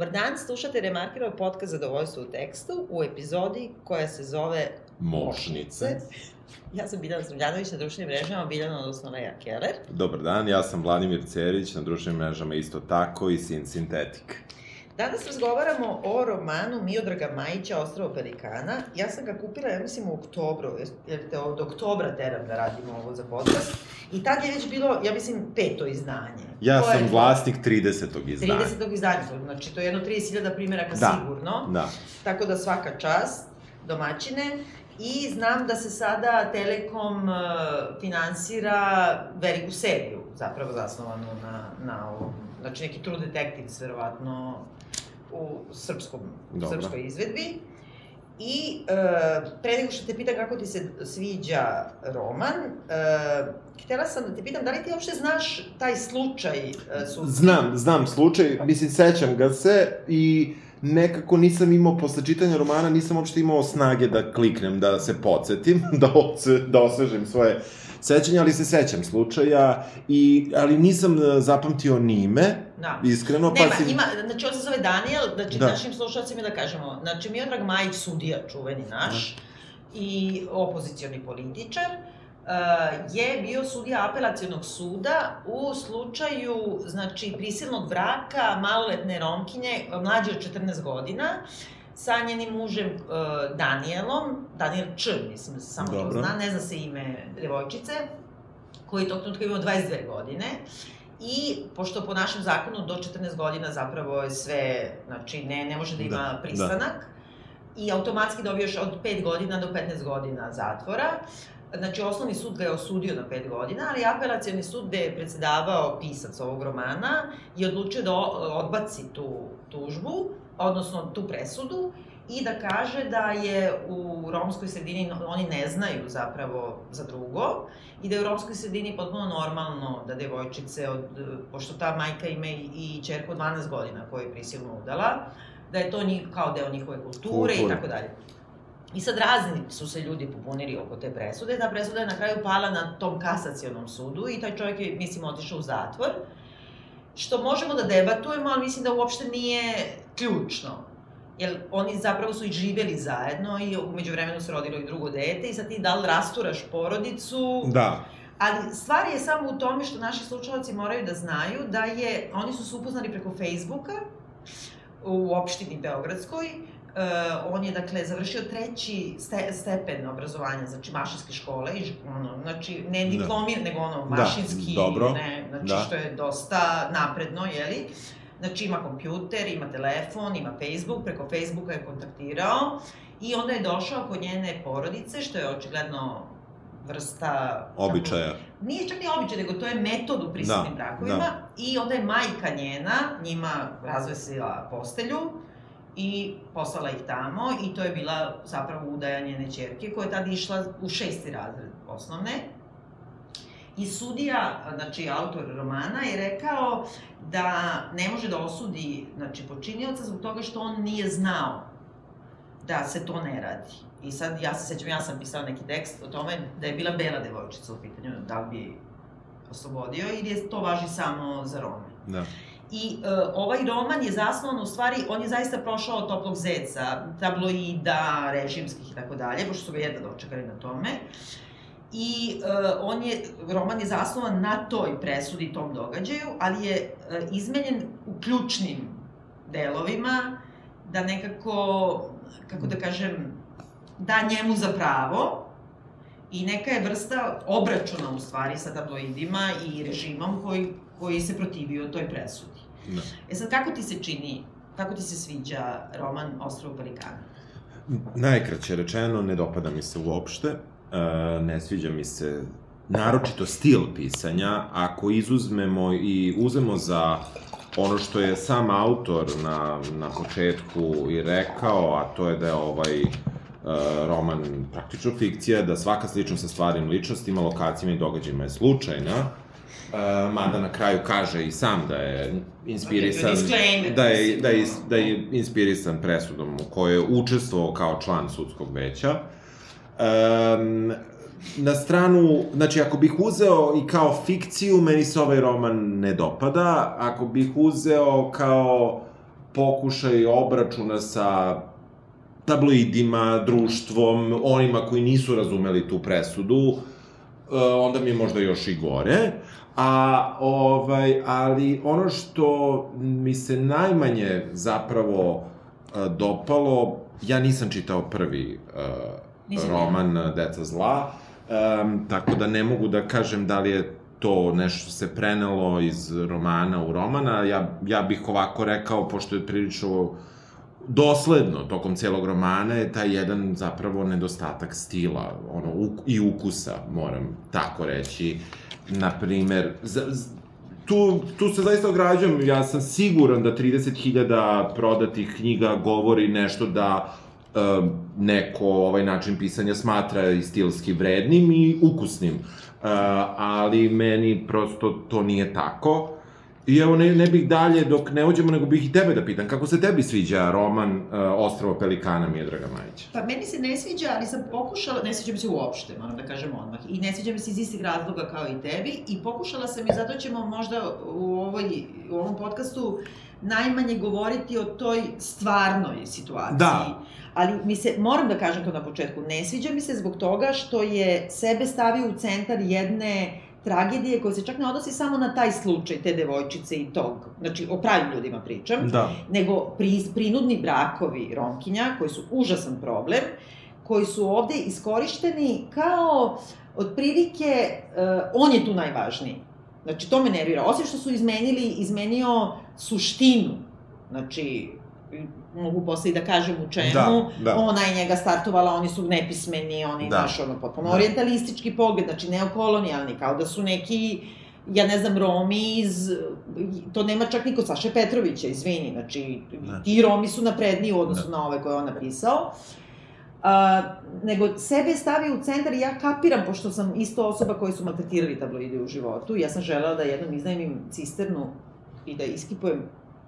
Dobar dan, slušate Remarkerov podcast Zadovoljstvo u tekstu u epizodi koja se zove Mošnice. Ja sam Biljana Srbljanović na društvenim mrežama, Biljana odnosno Leja Keller. Dobar dan, ja sam Vladimir Cerić, na društvenim mrežama isto tako i Sin Sintetik. Danas razgovaramo o romanu Miodraga Majića, Ostrovo Pelikana. Ja sam ga kupila, ja mislim, u oktobru, jer te od oktobra teram da radimo ovo za podcast. I tad je već bilo, ja mislim, peto izdanje. Ja To sam je vlasnik 30. izdanja. 30. izdanja, znači to je jedno 30.000 primjeraka Da. sigurno. Da. Tako da svaka čast, domaćine. I znam da se sada Telekom uh, finansira veliku seriju, zapravo zasnovanu na, na ovom, znači neki True Detectives, verovatno, u srpskom, srpskoj izvedbi. I uh, pre nego što te pitam kako ti se sviđa roman, uh, htela sam da te pitam da li ti uopšte znaš taj slučaj uh, sudski? Znam, znam slučaj, mislim, sećam ga se i nekako nisam imao, posle čitanja romana, nisam uopšte imao snage da kliknem, da se podsjetim, da, da osvežim svoje sećanje, ali se sećam slučaja, i, ali nisam e, zapamtio ni ime, Da. iskreno, pa Nema, si... ima, znači on se zove Daniel, znači da. Da. našim slušalcima da kažemo, znači Miodrag Majić, sudija čuveni naš, i opozicioni političar, uh, je bio sudija apelacionog suda u slučaju, znači, prisilnog braka maloletne Romkinje, mlađe od 14 godina, sa njenim mužem uh, Danielom, Daniel Č, mislim da se samo to Dobro. zna, ne zna se ime devojčice, koji tog trenutka imao 22 godine. I, pošto po našem zakonu do 14 godina zapravo je sve, znači ne, ne može da ima Da, pristanak, i automatski dobiješ od 5 godina do 15 godina zatvora. Znači, osnovni sud ga je osudio na 5 godina, ali apelacioni sud gde je predsedavao pisac ovog romana je odlučio da odbaci tu tužbu, odnosno tu presudu, i da kaže da je u romskoj sredini, oni ne znaju zapravo za drugo, i da je u romskoj sredini potpuno normalno da devojčice, od, pošto ta majka ima i, i čerku od 12 godina koju je prisilno udala, da je to njih, kao deo njihove kulture i tako dalje. I sad razni su se ljudi pobunili oko te presude, ta presuda je na kraju pala na tom kasacionom sudu i taj čovjek je, mislim, otišao u zatvor, što možemo da debatujemo, ali mislim da uopšte nije ključno. Jer oni zapravo su i živeli zajedno i umeđu vremenu se rodilo i drugo dete i sad ti da li rasturaš porodicu, Da, Ali stvar je samo u tome što naši slušalci moraju da znaju da je, oni su se upoznali preko Facebooka u opštini Beogradskoj. Uh, on je, dakle, završio treći ste, stepen obrazovanja, znači mašinske škole, i, ono, znači, ne Da. diplomir, nego ono, Da, mašinski, dobro. ne, znači, Da. što je dosta napredno, jeli? Znači, ima kompjuter, ima telefon, ima Facebook, preko Facebooka je kontaktirao i onda je došao kod njene porodice, što je očigledno vrsta... običaja. Nije čak ni običaj, nego to je metod u prisilnim Da, brakovima. da. I onda je majka njena njima razvesila postelju i poslala ih tamo i to je bila zapravo udaja njene čerke koja je tad išla u šesti razred osnovne. I sudija, znači autor romana, je rekao da ne može da osudi znači, počinioca zbog toga što on nije znao da se to ne radi. I sad, ja se sećam, ja sam pisala neki tekst o tome da je bila bela devojčica u pitanju, da li bi oslobodio ili je to važi samo za Rome. Da. I uh, ovaj roman je zasnovan u stvari, on je zaista prošao od toplog zeca, tabloida, režimskih i tako dalje, pošto su ga jedva dočekali na tome. I uh, on je, roman je zasnovan na toj presudi, tom događaju, ali je uh, izmenjen u ključnim delovima, da nekako, kako da kažem, da njemu za pravo, i neka je vrsta obračuna u stvari sa tabloidima i režimom koji, koji se protivio toj presudi. Da. E sad, kako ti se čini, kako ti se sviđa roman Ostrovo Pelikana? Najkraće rečeno, ne dopada mi se uopšte, e, ne sviđa mi se naročito stil pisanja, ako izuzmemo i uzmemo za ono što je sam autor na, na početku i rekao, a to je da je ovaj e, roman praktično fikcija, da svaka sličnost sa stvarnim ličnostima, lokacijama i događajima je slučajna, e, mada na kraju kaže i sam da je inspirisan, da je, da je, ono. da je inspirisan presudom u kojoj je učestvovao kao član sudskog veća. Um, na stranu, znači ako bih uzeo i kao fikciju, meni se ovaj roman ne dopada. Ako bih uzeo kao pokušaj obračuna sa tabloidima, društvom, onima koji nisu razumeli tu presudu, e, onda mi je možda još i gore. A, ovaj, ali ono što mi se najmanje zapravo e, dopalo, ja nisam čitao prvi uh, roman Deca zla, um, tako da ne mogu da kažem da li je to nešto se prenelo iz romana u romana. Ja, ja bih ovako rekao, pošto je prilično dosledno tokom celog romana je taj jedan zapravo nedostatak stila ono, uk, i ukusa, moram tako reći. Naprimer, za, tu, tu se zaista ograđujem, ja sam siguran da 30.000 prodatih knjiga govori nešto da e, neko ovaj način pisanja smatra i stilski vrednim i ukusnim. E, ali meni prosto to nije tako. I evo, ne, ne bih dalje dok ne uđemo, nego bih i tebe da pitam, kako se tebi sviđa roman uh, Ostravo Pelikana Mijedraga Majića? Pa meni se ne sviđa, ali sam pokušala, ne sviđa mi se uopšte, moram da kažem odmah, i ne sviđa mi se iz istih razloga kao i tebi, i pokušala sam i zato ćemo možda u, ovoj, u ovom podcastu najmanje govoriti o toj stvarnoj situaciji. Da. Ali mi se, moram da kažem to na početku, ne sviđa mi se zbog toga što je sebe stavio u centar jedne tragedije koja se čak ne odnosi samo na taj slučaj te devojčice i tog, znači o pravim ljudima pričam, Da. nego pri, prinudni brakovi Romkinja, koji su užasan problem, koji su ovde iskorišteni kao, otprilike, uh, on je tu najvažniji. Znači, to me nervira. Osim što su izmenili, izmenio suštinu. Znači, mogu posle i da kažem u čemu. Da, da. Ona je njega startovala, oni su nepismeni, oni, Da. znaš, ono, potpuno Da. orientalistički pogled, znači neokolonijalni, kao da su neki ja ne znam, Romi iz, to nema čak niko Saše Petrovića, izvini, znači, Da. ti Romi su napredniji u odnosu Da. na ove koje je on napisao. A, nego sebe stavi u centar i ja kapiram, pošto sam isto osoba koji su maltretirali tabloide u životu, ja sam želela da jednom iznajmim cisternu i da iskipujem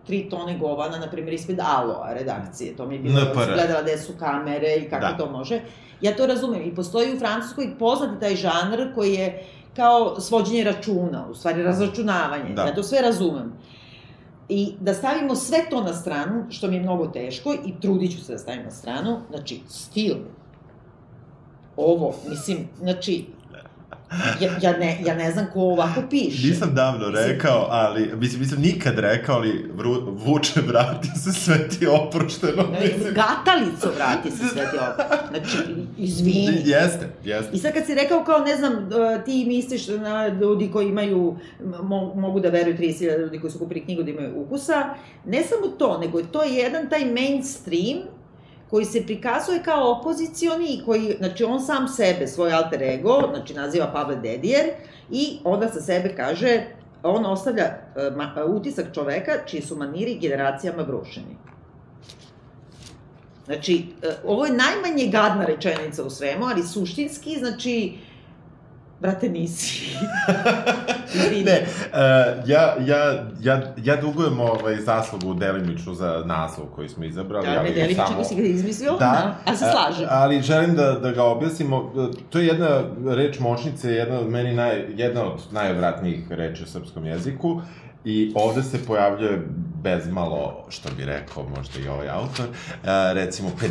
tri tone govana, na primjer, ispred Aloa redakcije. To mi je bilo, NPR. gledala gde su kamere i kako Da. to može. Ja to razumem. I postoji u Francuskoj poznati taj žanr koji je kao svođenje računa, u stvari razračunavanje. Da. Ja to sve razumem. I da stavimo sve to na stranu, što mi je mnogo teško, i trudit ću se da stavim na stranu, znači, stil. Ovo, mislim, znači, ja, ja, ne, ja ne znam ko ovako piše. Nisam davno Mislim- rekao, ali, mislim, mislim nikad rekao, ali vru, vuče, vrati se, sve ti oprošteno. Ne, Mislim, Gatalico vrati se sve ti ovo. Znači, izvini. Jeste, jeste. I sad kad si rekao kao, ne znam, e, ti misliš na ljudi koji imaju, mo, mogu da veruju 30.000 ljudi koji su kupili knjigu da imaju ukusa, ne samo to, nego to je jedan taj mainstream koji se prikazuje kao opozicioni i koji, znači on sam sebe, svoj alter ego, znači naziva Pavle Dedijer i onda sa sebe kaže, on ostavlja e, utisak čoveka čiji su maniri generacijama brušeni. Znači, e, ovo je najmanje gadna rečenica u svemu, ali suštinski, znači, brate, nisi. Ne, uh, ja, ja, ja, ja dugujem ovaj zaslugu delimičnu za naslov koji smo izabrali. Da, ne ali delim, samo- si ga izmislio, Da, a se slažem. ali želim da, da ga objasnimo. To je jedna reč moćnice, jedna od meni naj, jedna od najodvratnijih reči u srpskom jeziku. I ovde se pojavljuje bezmalo, što bi rekao možda i ovaj autor, a, recimo 50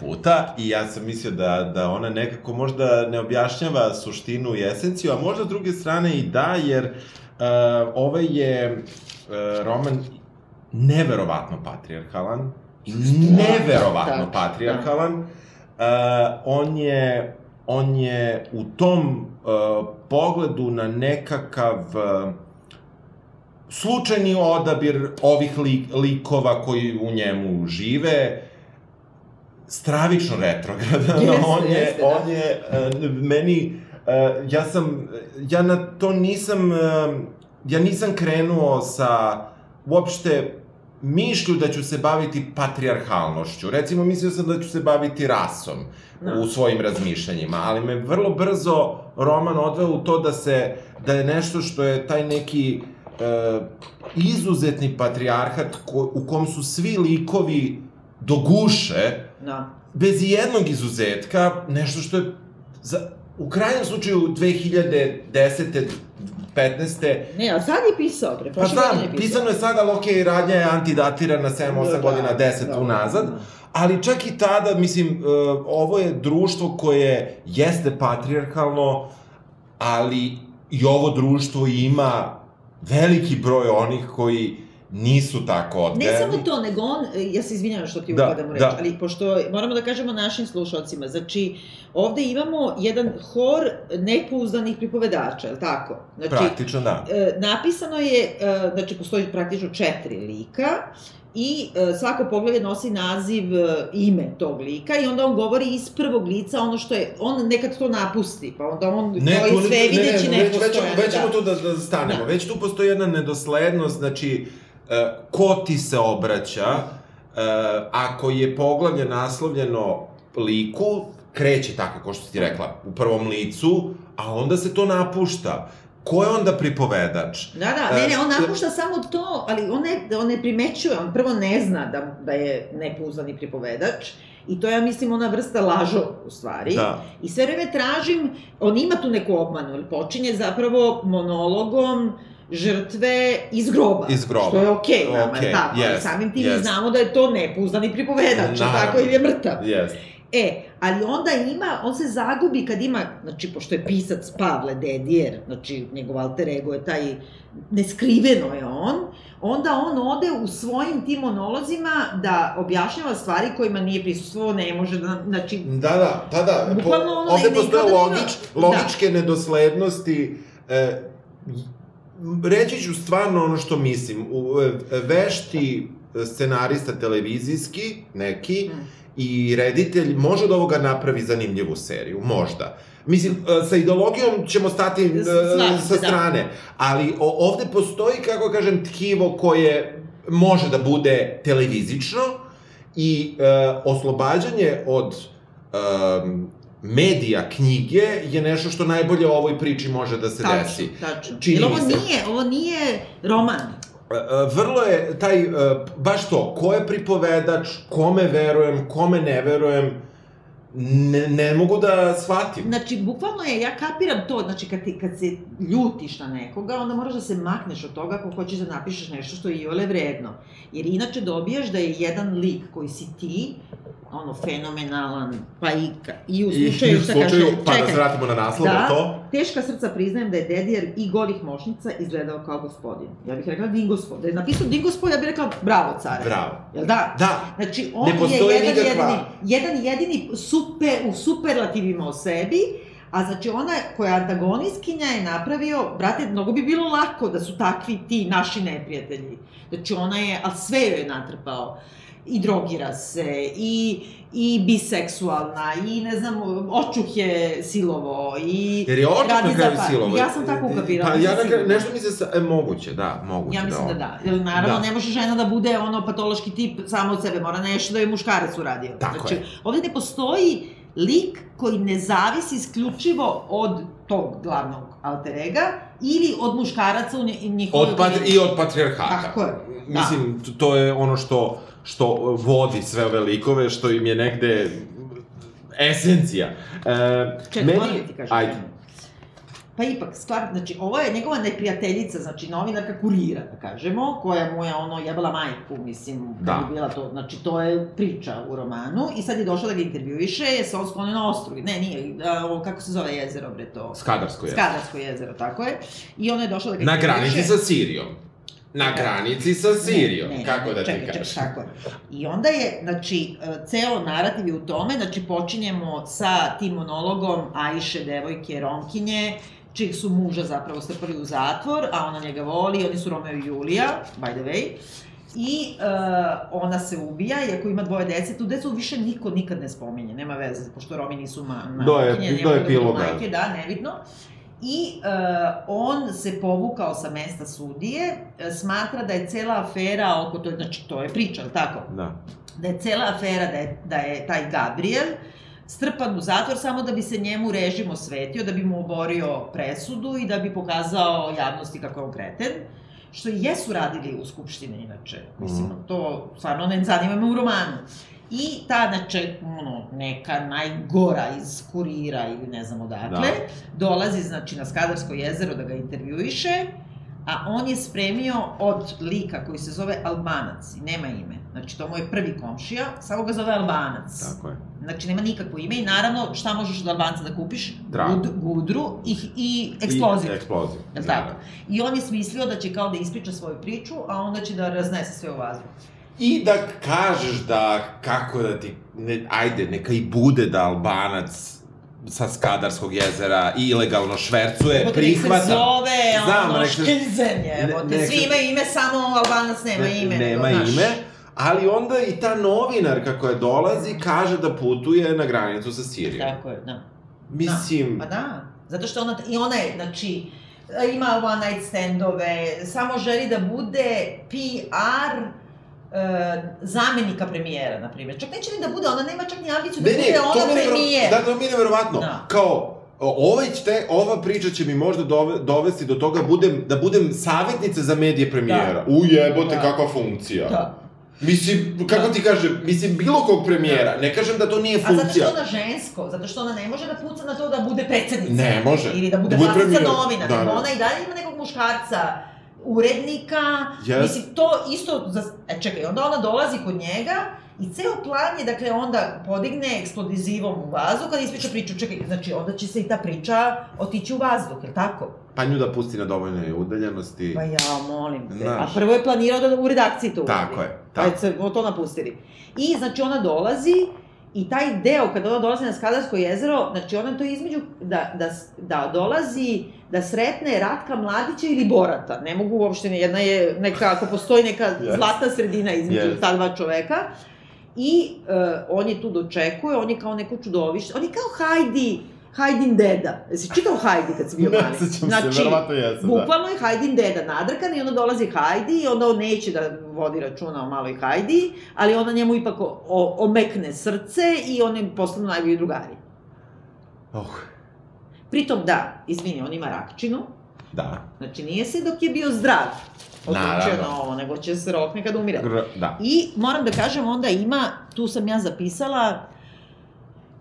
puta i ja sam mislio da, da ona nekako možda ne objašnjava suštinu i esenciju, a možda s druge strane i da, jer a, ovaj je a, roman neverovatno patrijarhalan neverovatno Da, patrijarhalan. Uh, on je on je u tom uh, pogledu na nekakav uh, slučajni odabir ovih li, likova koji u njemu žive stravično retrogradan. Jeste, on je, jeste, da. on je uh, meni uh, ja sam ja na to nisam uh, ja nisam krenuo sa uopšte mišlju da ću se baviti patrijarhalnošću. Recimo, mislio sam da ću se baviti rasom Da. u svojim razmišljanjima, ali me vrlo brzo roman odveo u to da se, da je nešto što je taj neki izuzetni patrijarhat ko, u kom su svi likovi do guše, Da. bez jednog izuzetka, nešto što je za, u krajnjem slučaju 2010. 15. Ne, a sad je pisao, pre Pa znam, godine je pisao. pisano je sada, ali okej, radnja je antidatirana 7-8 Da, godina, 10 da, unazad. da. Ali čak i tada, mislim, uh, ovo je društvo koje jeste patrijarhalno, ali i ovo društvo ima veliki broj onih koji nisu tako Ne odgajani. samo to, nego on, e, ja se izvinjavam što ti Da, upadam u reč, da. ali pošto moramo da kažemo našim slušalcima, znači ovde imamo jedan hor nepouzdanih pripovedača, je li tako? Znači, Praktično, da. e, napisano je, e, znači postoji praktično četiri lika i e, svako poglavlje nosi naziv, e, ime tog lika i onda on govori iz prvog lica ono što je, on nekad to napusti, pa onda on Ne, ne, sve ne, videći ne, ne, već, već, već ćemo da. tu da, da stanemo. Da. Već tu postoji jedna nedoslednost, znači, ko ti se obraća, e, ako je poglavlje naslovljeno liku, kreće tako, kao što si ti rekla, u prvom licu, a onda se to napušta. Ko je onda pripovedač? Da, da, ne, ne, on E, napušta samo to, ali on ne, on ne primećuje, on prvo ne zna da, da je nepouzdani pripovedač, I to ja mislim ona vrsta lažo, u stvari. Da. I sve vreme tražim, on ima tu neku obmanu, jer počinje zapravo monologom žrtve iz groba. Iz groba. Što je okej okay, nama, okay, tako, jest, samim tim mi znamo da je to nepouzdani pripovedač, Naravno. tako, ili je mrtav. Jest. E, ali onda ima, on se zagubi kad ima, znači, pošto je pisac Pavle Dedijer, znači, njegov alter ego je taj, neskriveno je on, onda on ode u svojim tim monolozima da objašnjava stvari kojima nije prisustvovao, ne može da, znači, Da, da, da, da. Bukvalno ono, ovde postoje logič, logičke nedoslednosti. E, reći ću stvarno ono što mislim. U, e, vešti scenarista televizijski, neki, Mm. i reditelj može od ovoga napravi zanimljivu seriju, možda. Mislim, e, sa ideologijom ćemo stati se, sa da. strane, ali o, ovde postoji, kako kažem, tkivo koje može da bude televizično i e, oslobađanje od um, medija knjige je nešto što najbolje u ovoj priči može da se desi. tačno, tačno. Jer ovo nije, ovo nije roman. E, e, Vrlo je taj, e, baš to, ko je pripovedač, kome verujem, kome ne verujem, ne, ne mogu da shvatim. Znači, bukvalno je, ja kapiram to, znači, kad, ti, kad se ljutiš na nekoga, onda moraš da se makneš od toga ako hoćeš da napišeš nešto što je iole vredno. Jer inače dobijaš da je jedan lik koji si ti, ono, fenomenalan, pa i, i u slučaju, i u slučaju, kaže, pa da čekaj, se vratimo na naslov, Da. to, teška srca priznajem da je Dedijer i golih mošnica izgledao kao gospodin. Ja bih rekla Dingospo. Da je napisao Dingospo, ja bih rekla bravo, care. bravo. Jel da? Da, Znači, on je jedan jedini, jedan jedini super, u superlativima o sebi, a znači ona koja je antagonistkinja je napravio, brate, mnogo bi bilo lako da su takvi ti naši neprijatelji. Znači ona je, ali sve joj je natrpao. I drogira se, i, i biseksualna, i ne znam, očuh je silovo, i... jer je radi na kraju par. silovo. Ja sam tako ukapirala, Pa ja na kraju, nešto mi se, sa, e, moguće, da, moguće. Ja mislim da da. Jer naravno Da. ne može žena da bude ono patološki tip samo od sebe, mora nešto da je muškarac uradio. Tako znači, je. ovde ne postoji lik koji ne zavisi isključivo od tog glavnog alter ega ili od muškaraca u njihovoj Od patri, I od patrijarhata. Tako je, da. Mislim, to je ono što, što vodi sve ove likove, što im je negde esencija. E, Čekaj, moram da ti kažem. Ajde. Pa ipak, stvar, znači, ovo je njegova neprijateljica, znači novinarka kurira, da kažemo, koja mu je ono jebala majku, mislim, Da. je bila to, znači to je priča u romanu i sad je došla da ga intervjuiše, je se on sklonio na ostrog, ne, nije, ovo, kako se zove jezero, bre, to? Skadarsko je. Skadarsko jezero, tako je. I ona je došla da ga Na intervjuiše. granici sa Sirijom. Na granici sa Sirijom, Ne, ne, kako ne, da ti čekaj, kažeš. Čekaj, tako je. I onda je, znači, e, ceo narativ je u tome, znači, počinjemo sa tim monologom Ajše, devojke, Romkinje, čijeg su muža zapravo strpali u zatvor, a ona njega voli, oni su Romeo i Julija, by the way, I uh, ona se ubija, iako ima dvoje dece, tu decu više niko nikad ne spominje, nema veze, pošto Romi nisu ma, ma Do je- do ne mogu da majke, da, nebitno. I uh, on se povukao sa mesta sudije, e, smatra da je cela afera oko to, znači to je priča, tako? Da. Da je cela afera, da je, da je taj Gabriel strpan u zatvor samo da bi se njemu režim osvetio, da bi mu oborio presudu i da bi pokazao javnosti kako je on kreten što i jesu radili u Skupštini inače. Mislim, Mhm. to stvarno ne zanima me u romanu. I ta, znači, ono, neka najgora iz kurira ili ne znam odakle, da. dolazi, znači, na Skadarsko jezero da ga intervjuiše, a on je spremio od lika koji se zove Albanac nema ime. Znači, to mu je prvi komšija, samo ga zove Albanac. Tako je. Znači, nema nikakvo ime i naravno, šta možeš od Albanca da kupiš? Gud, gudru i, i eksploziju. I eksploziju. Je li tako? I on je smislio da će kao da ispriča svoju priču, a onda će da raznese sve u vazduh. I da kažeš da, kako da ti, ne, ajde, neka i bude da Albanac sa Skadarskog jezera ilegalno švercuje, Evo prihvatam. se zove, Znam, ono, nek Škenzen je, nek svi imaju ime, samo Albanac nema Ne- ime. Nema nego, znaš. ime, ali onda i ta novinarka koja dolazi kaže da putuje na granicu sa Sirijom. Tako je, da. Mislim, Pa da, zato što ona, i ona je, znači, ima one night standove, samo želi da bude PR e, zamenika premijera, na primjer. Čak neće ni da bude, ona nema čak ni ambiciju da ne, ne, bude to ona premijer. Da, to mi je neverovatno. Da. Kao, ovaj će, ova priča će mi možda dove, dovesti do toga budem, da budem savjetnica za medije premijera. Da. U jebote, Da. kakva funkcija. Da. Mislim, kako Da. ti kažem, mislim, bilo kog premijera, ne kažem da to nije A zato što funkcija. ona žensko, zato što ona ne može da puca na to da bude predsednica. Ne može. Ili da bude Da bude vlasnica premijer. novina, Da, nego da. ona i dalje ima nekog muškarca, urednika, Yes. mislim, to isto, za, e čekaj, onda ona dolazi kod njega i ceo plan je, dakle, onda podigne eksplozivom u vazduh, kada ispriča priču, čekaj, znači, onda će se i ta priča otići u vazduh, je tako? Pa nju da pusti na dovoljnoj udaljenosti. Pa ja, molim te. Znaš. A prvo je planirao da u redakciji to uradi. Tako je, Pa tako. se to napustili. I, znači, ona dolazi i taj deo, kada ona dolazi na Skadarsko jezero, znači, ona to između, da, da, da dolazi, da sretne Ratka Mladića ili Borata. Ne mogu uopšte, jedna je neka, ako postoji neka Yes. zlatna sredina između Yes. ta dva čoveka. I uh, on je tu dočekuje, on je kao neko čudovište, on je kao Hajdi, Hajdin deda. Jesi čitao Hajdi kad si bio mali? Ne sećam se, verovatno jesam, da. Bukvalno je Hajdin deda nadrkan i onda dolazi Hajdi i onda on neće da vodi računa o maloj Hajdi, ali ona njemu ipak o, o, omekne srce i oni postanu najbolji drugari. Oh, Pritom da, izvini, on ima rakčinu, da. znači nije se dok je bio zdrav odlučio na ovo, nego će se rokne kad umire. Gr da. I moram da kažem, onda ima, tu sam ja zapisala,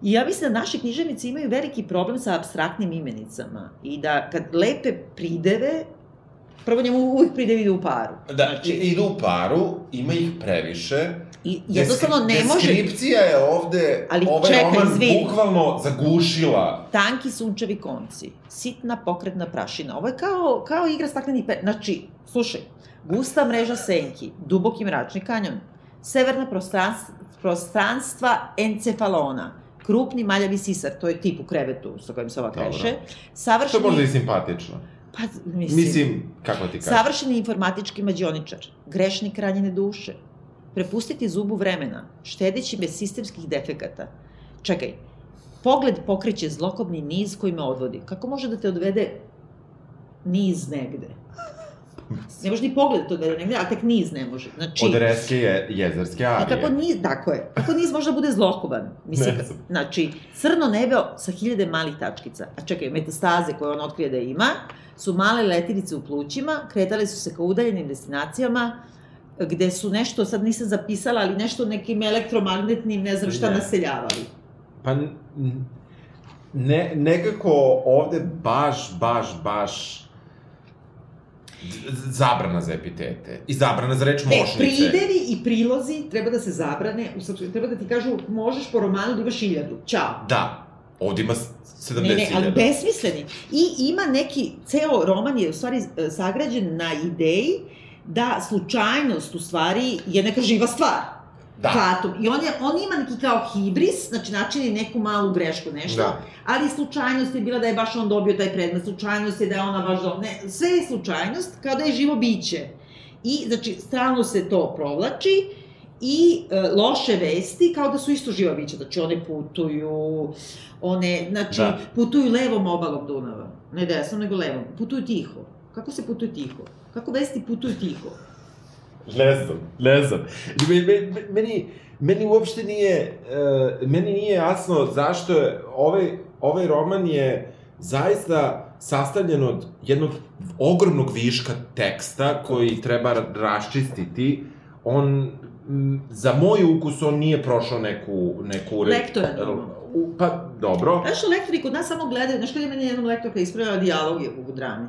I ja mislim da naši književnici imaju veliki problem sa abstraktnim imenicama i da kad lepe prideve, prvo njemu uvijek pridevi idu u paru. Da, Znači, idu u paru, ima ih previše. I jednostavno ne može... Deskripcija je ovde, Ali ovaj čekaj, roman izvini. bukvalno zagušila. Tanki sunčevi konci, sitna pokretna prašina. Ovo je kao, kao igra stakleni pe... Znači, slušaj, gusta mreža senki, duboki mračni kanjon, severna prostranstva, prostranstva encefalona, krupni maljavi sisar, to je tip u krevetu sa kojim se ova kreše, To savršeni... je možda i simpatično. Pa, mislim, Mislim, kako ti kažem? Savršeni informatički mađioničar, grešnik ranjene duše, prepustiti zubu vremena, štedeći bez sistemskih defekata. Čekaj, pogled pokreće zlokobni niz koji me odvodi. Kako može da te odvede niz negde? Ne može ni pogled da te odvede negde, a tek niz ne može. Znači, Od reske je, jezerske arije. kako niz, tako je, kako niz može da bude zlokoban? Mislim, Ne znam. znači, crno nebo sa hiljade malih tačkica. A čekaj, metastaze koje on otkrije da ima, su male letilice u plućima, kretale su se ka udaljenim destinacijama, gde su nešto, sad nisam zapisala, ali nešto nekim elektromagnetnim, ne znam šta, Ne. naseljavali. Pa, ne, nekako ovde baš, baš, baš zabrana za epitete. I zabrana za reč Ne, mošnice. pridevi i prilozi treba da se zabrane, u srpskoj- treba da ti kažu, možeš po romanu da imaš hiljadu, ćao. Da. Ovde ima s- 70 Ne, ne, ali besmisleni. I ima neki, ceo roman je u stvari e, sagrađen na ideji da slučajnost u stvari je neka živa stvar. Da. Fatum. I on, je, on ima neki kao hibris, znači načini neku malu grešku, nešto, Da. ali slučajnost je bila da je baš on dobio taj predmet, slučajnost je da je ona baš do... Ne, sve je slučajnost, kao da je živo biće. I, znači, stalno se to provlači i e, loše vesti kao da su isto živa bića. Znači, one putuju, one, znači, Da. putuju levom obalom Dunava. Ne desnom, nego levom. Putuju tiho. Kako se putuju tiho? Kako vesti putuju tiho? Ne znam, ne znam. Me- me- Meni, meni uopšte nije, uh, meni nije jasno zašto je, ovaj, ovaj roman je zaista sastavljen od jednog ogromnog viška teksta koji treba raščistiti. On m, za moj ukus on nije prošao neku... neku re- Lektora Pa, dobro. Znaš što lektori kod nas samo gledaju, znaš kada je meni jednom lektorka ispravila dijaloge u drami?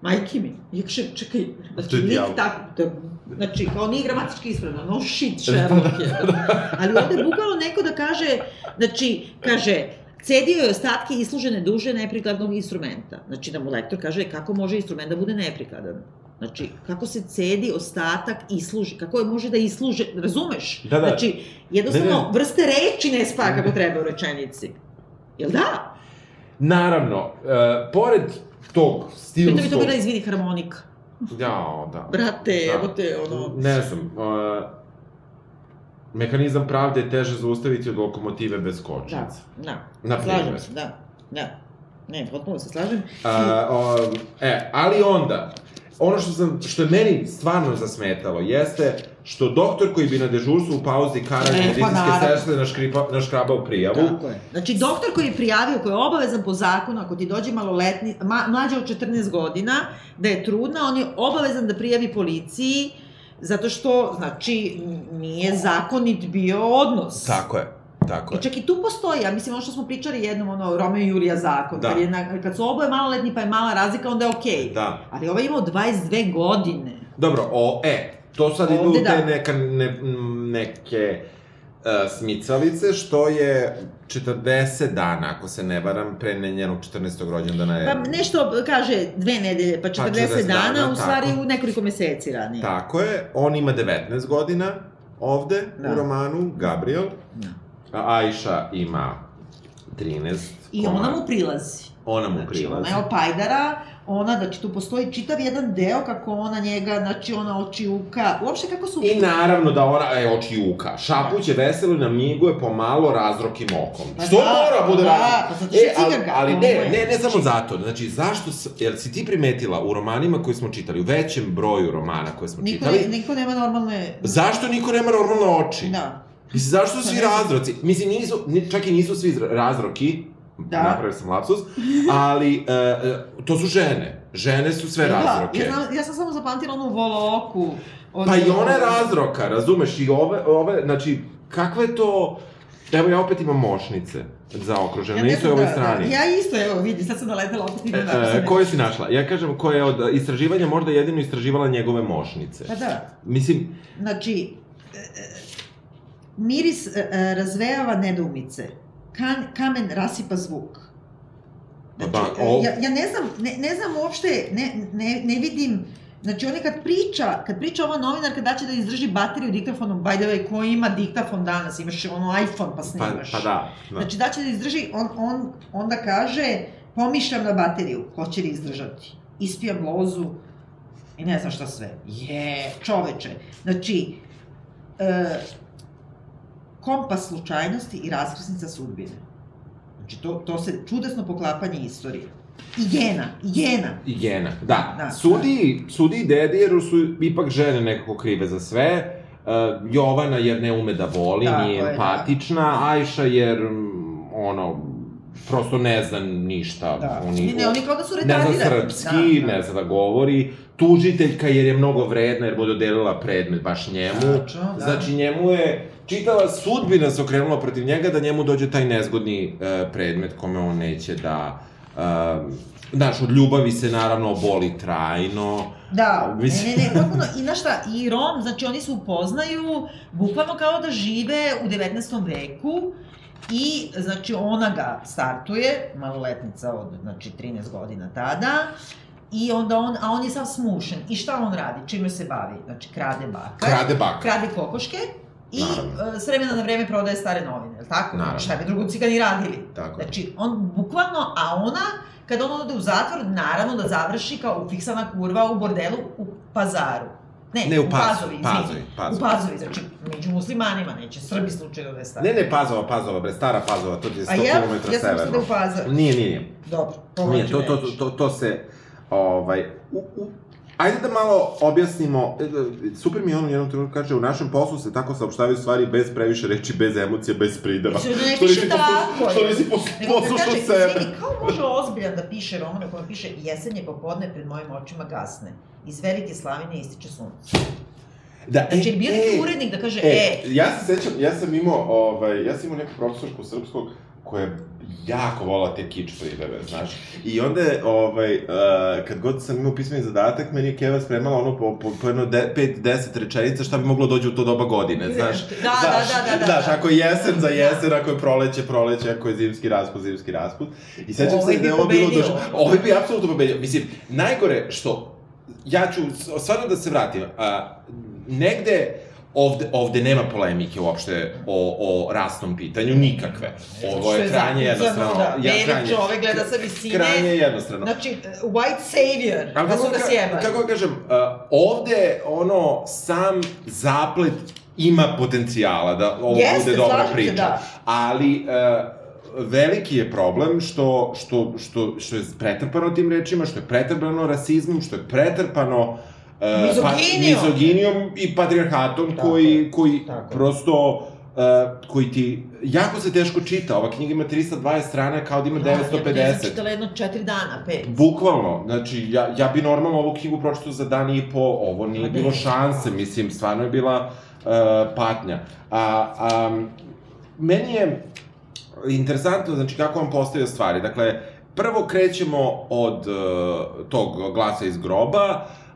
Majke mi. Ja kažem, čekaj, znači, To je lik dijalog. tako, to, znači, kao nije gramatički ispravno, no shit, Sherlock je. Ali ovde bukvalno neko da kaže, znači, kaže, cedio je ostatke islužene duže neprikladnog instrumenta. Znači, da mu lektor kaže kako može instrument da bude neprikladan. Znači, kako se cedi ostatak isluži, kako je može da isluže, razumeš? Da, da. Znači, jednostavno, Ne, ne. vrste reči ne spaja kako treba u rečenici. Jel da? Naravno, uh, pored tog Pritom stilskog... je to bila, izvini, harmonika. Jao, da. Brate, Da. evo te, ono... Ne znam, uh, mehanizam pravde je teže zaustaviti od lokomotive bez Da, kočnica. da. Na Slažem se, da. Da. Ne, potpuno se slažem. A, o, e, ali onda, ono što, sam, što je meni stvarno zasmetalo jeste što doktor koji bi na dežurstvu u pauzi kara E, pa medicinske sestre naškripa, naškrabao prijavu, Tako je. Znači, doktor koji je prijavio, koji je obavezan po zakonu, ako ti dođe maloletni, ma, mlađa od 14 godina, da je trudna, on je obavezan da prijavi policiji, zato što, znači, nije zakonit bio odnos. Tako je, tako I je. čak i tu postoji, ja mislim, ono što smo pričali jednom, ono, Romeo i Julija zakon, Da. kad, je na, kad su oboje maloletni pa je mala razlika, onda je okej. Da. Ali ovaj je imao 22 godine. Dobro, o, e, to sad idu Ovde u te da. neka, ne, neke uh, smicalice, što je 40 dana, ako se ne varam, pre njenog 14. rođendana je... Pa nešto kaže dve nedelje, pa 40, 40 dana, dana, u stvari tako. u nekoliko meseci ranije. Tako je, on ima 19 godina ovde Da. u romanu, Gabriel, Da. a Aisha ima 13. I ona mu prilazi. Ona mu Znači, prilazi. ona je opajdara, ona, znači, tu postoji čitav jedan deo kako ona njega, znači, ona oči uka, uopšte kako su... I naravno da ona, e, oči juka, šapuće veselo i namiguje pomalo razrokim okom. Pa Što da, mora bude da, razrok? pa zato je E, ali, ali ne, je, ne, ne samo zato. Znači, zašto, jel si ti primetila u romanima koje smo čitali, u većem broju romana koje smo Niko, čitali, ne, niko nema normalne... zašto niko nema normalne oči? Da. Mislim, zašto su Pa svi znam. razroci? Mislim, nisu, ni, čak i nisu svi razroki, Da. napravio sam lapsus, ali e, to su žene. Žene su sve razroke. Da, ja, znam- ja sam samo zapamtila onu volo-oku. Od, Pa i ona je razroka, razumeš, i ove, ove, znači, kakve je to... Evo ja opet imam mošnice zaokružene, Ja znam u ovoj da- strani. Da, ja isto, evo, vidi, sad sam naletela opet i E, da e, koje si našla? Ja kažem koja je od istraživanja možda jedino istraživala njegove mošnice. Pa da, Mislim, Znači, e, miris razvejava nedoumice. Kan, kamen rasipa zvuk. Znači, Pa, e, o- ja, ja ne znam, ne, ne znam uopšte, ne, ne, ne vidim, znači on je kad priča, kad priča ova novinarka da će da izdrži bateriju diktafonom, by the way, ko ima diktafon danas, imaš ono iPhone pa pa, snimaš. pa da. da. Znači da će da izdrži, on, on onda kaže, pomišljam na bateriju, hoće li izdržati. Ispijam lozu i ne znam šta sve. Je, čoveče. Znači, e, kompas slučajnosti i raskrsnica sudbine. Znači, to, to se čudesno poklapanje istorije. I gena, i gena. I gena, da. Da, sudi, sudi i dedi jer su ipak žene nekako krive za sve. Uh, Jovana jer ne ume da voli, Tako nije je, da. empatična. Ajša jer, ono, prosto ne zna ništa. Da. Oni, ne, oni kao da su ne zna retardirani. srpski, Da, da. ne zna da govori. Tužiteljka jer je mnogo vredna jer mu je dodelila predmet baš njemu. Tačno, da. Znači njemu je čitava sudbina se okrenula protiv njega da njemu dođe taj nezgodni uh, predmet kome on neće da... Uh, znaš, od ljubavi se naravno boli trajno. Da, Mislim- ne, ne, potpuno, i znaš šta, i Rom, znači oni se upoznaju bukvalno kao da žive u 19. veku i, znači, ona ga startuje, maloletnica od, znači, 13 godina tada, i onda on, a on je sav smušen. I šta on radi? Čime se bavi? Znači, krade bakar, Krade baka. krade kokoške i Naravno. e, s vremena na vreme prodaje stare novine, je li tako? Naravno. Šta bi drugo cigani radili? Tako. Znači, on bukvalno, a ona, kada on ode u zatvor, naravno da završi kao ufiksana kurva u bordelu u pazaru. Ne, Ne, u u Pazovi, izvini. Pazovi, Pazovi. U Pazovi, znači, među muslimanima, neće Srbi slučajno da je stari. Ne, ne, Pazova, Pazova, bre, stara Pazova, to je 100 A ja, km ja sam mislila da severno. u Pazar. Nije, nije, Dobro, to nije, to, to, to, to se, ovaj, u, u, Ajde da malo objasnimo, e, e, super mi je on u jednom trenutku kaže, u našem poslu se tako saopštavaju stvari bez previše reči, bez emocije, bez. Mislim, da ne Što piše tako, Što nisi da poslušao sebe. izvini, kao može ozbiljan da piše roman u kojem piše jesenje popodne pred mojim očima gasne. Iz velike slavine ističe sunce. Da, Znači, e, bio e, neki urednik da kaže, E, e, ja se sećam, ja sam imao, ovaj, ja sam imao neku profesorku srpskog koja je jako volala te kič prideve, znaš. I onda ovaj, uh, kad god sam imao pismeni zadatak, meni je Keva spremala ono po, po, po jedno de, pet, deset rečenica šta bi moglo dođe u to doba godine, znaš. Da, da, da, da, da, Znaš, da. ako je jesen za jesen, ako je proleće, proleće, ako je zimski raspust, zimski raspust. I sećam Ovaj se bi da je ovo bilo došlo... Ovaj bi apsolutno pobedio. Mislim, najgore što ja ću stvarno da se vratim. A, negde ovde, ovde nema polemike uopšte o, o rasnom pitanju, nikakve. Ovo je je krajnje jednostrano. da. Beli krajnje- čovek gleda sa visine. Krajnje jednostrano. Znači, white savior, Ali da su ga ka- sjebali. kako kažem, uh, ovde, ono, sam zaplet ima potencijala da ovo Jeste, bude dobra priča. da. Ali, uh, veliki je problem što, što, što, što je pretrpano tim rečima, što je pretrpano rasizmom, što je pretrpano uh, Mizoginijom. mizoginijom i patrijarhatom Tako koji, koji tako prosto uh, koji ti jako se teško čita. Ova knjiga ima 320 strana kao da ima Da, Ja bih 950. čitala jedno četiri dana, pet. Bukvalno, znači, ja, ja bi normalno ovu knjigu pročitao za dan i po, ovo nije Pa bilo šanse, mislim, stvarno je bila uh, patnja. A, a, meni je interesantno, znači, kako on postavio stvari. Dakle, prvo krećemo od uh, tog glasa iz groba, Uh,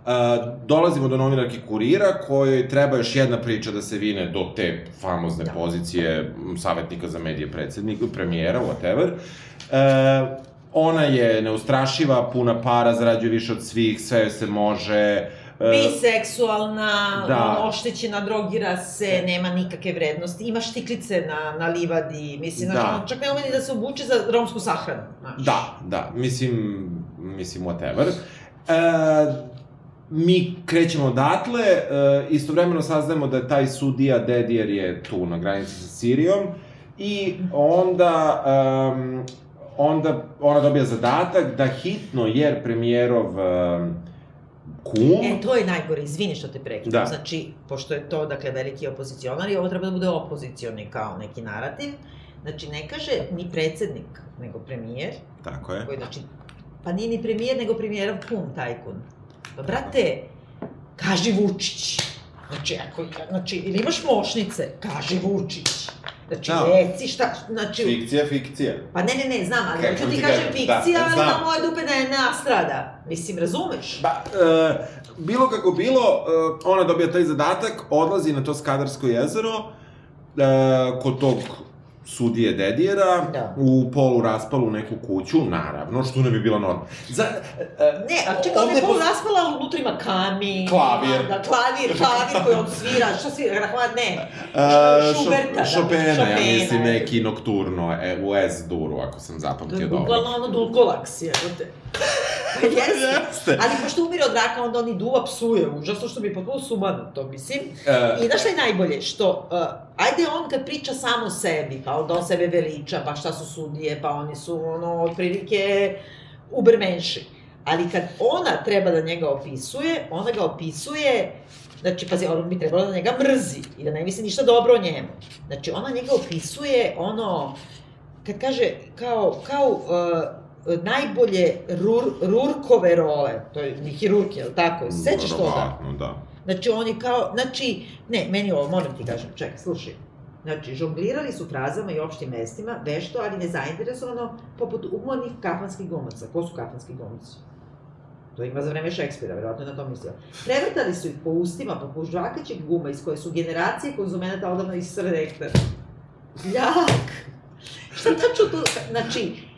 dolazimo do novinarke kurira kojoj treba još jedna priča da se vine do te famozne Da. pozicije savjetnika za medije predsednika, premijera, whatever. Uh, ona je neustrašiva, puna para, zarađuje više od svih, sve se može. Uh, Biseksualna, Da. oštećena, drogira se, nema nikakve vrednosti, ima štiklice na, na livadi, mislim, znači, Da. on čak ne umeni da se obuče za romsku sahranu, znaš. Da, da, mislim, mislim, whatever. E, mi krećemo odatle, e, istovremeno saznajemo da je taj sudija Dedijer je tu na granici sa Sirijom i onda, um, onda ona dobija zadatak da hitno, jer premijerov um, kum... E, to je najgore, izvini što te prekidam. Da. Znači, pošto je to, dakle, veliki opozicionar i ovo treba da bude opozicioni kao neki narativ, znači, ne kaže ni predsednik, nego premijer, Tako je. koji, znači, pa nije ni premijer, nego premijerov kum, tajkun. Pa, brate, kaži Vučić. Znači, ako, znači, ili imaš mošnice, kaži Vučić. Znači, Da. reci šta, znači, Fikcija, fikcija. pa ne, ne, ne, znam, ali hoću ti kažem kažem, fikcija, da, ali znam. na moje dupe ne, ne nastrada. Mislim, razumeš? Ba, e, bilo kako bilo, e, ona dobija taj zadatak, odlazi na to Skadarsko jezero, e, kod tog sudije Dedijera, Da. u polu raspalu neku kuću, naravno, što ne bi bila normalno. Za, e, Ne, a čekaj, ona je polu raspala, ali unutra ima kamin. Klavir. Da, klavir, klavir koji on svira, šta svira, Rahmat, ne. E, Šuberta, da, Šopena, ja mislim, je. neki nokturno, e, u S-duru, ako sam je zapamtio dobro. bukvalno ono dulkolaks. Pa jeste. Jeste. Ali pošto umire od raka, onda on i duva psuje, užasno što mi je potpuno sumano to, mislim. E, I znaš šta je najbolje? Što, uh, ajde on kad priča samo sebi, pa onda on sebe veliča, pa šta su sudije, pa oni su, ono, otprilike ubermenši. Ali kad ona treba da njega opisuje, ona ga opisuje, znači, pazi, ona bi trebala da njega mrzi i da ne misli ništa dobro o njemu. Znači, ona njega opisuje, ono, kad kaže, kao, kao uh, najbolje rur, rurkove role, to je ni hirurg, je li tako? Sećaš toga? verovatno, da. Znači, on je kao, znači, ne, meni ovo, moram ti kažem, čekaj, slušaj. Znači, žonglirali su frazama i opštim mestima, vešto, ali nezainteresovano, poput umornih kafanskih glumaca. Ko su kafanski glumci? To ima za vreme Šekspira, verovatno je na to mislio. Prevrtali su ih po ustima, poput žvakaćeg guma iz koje su generacije konzumenata odavno isre rektar. Ljak! Šta tačno to, znači,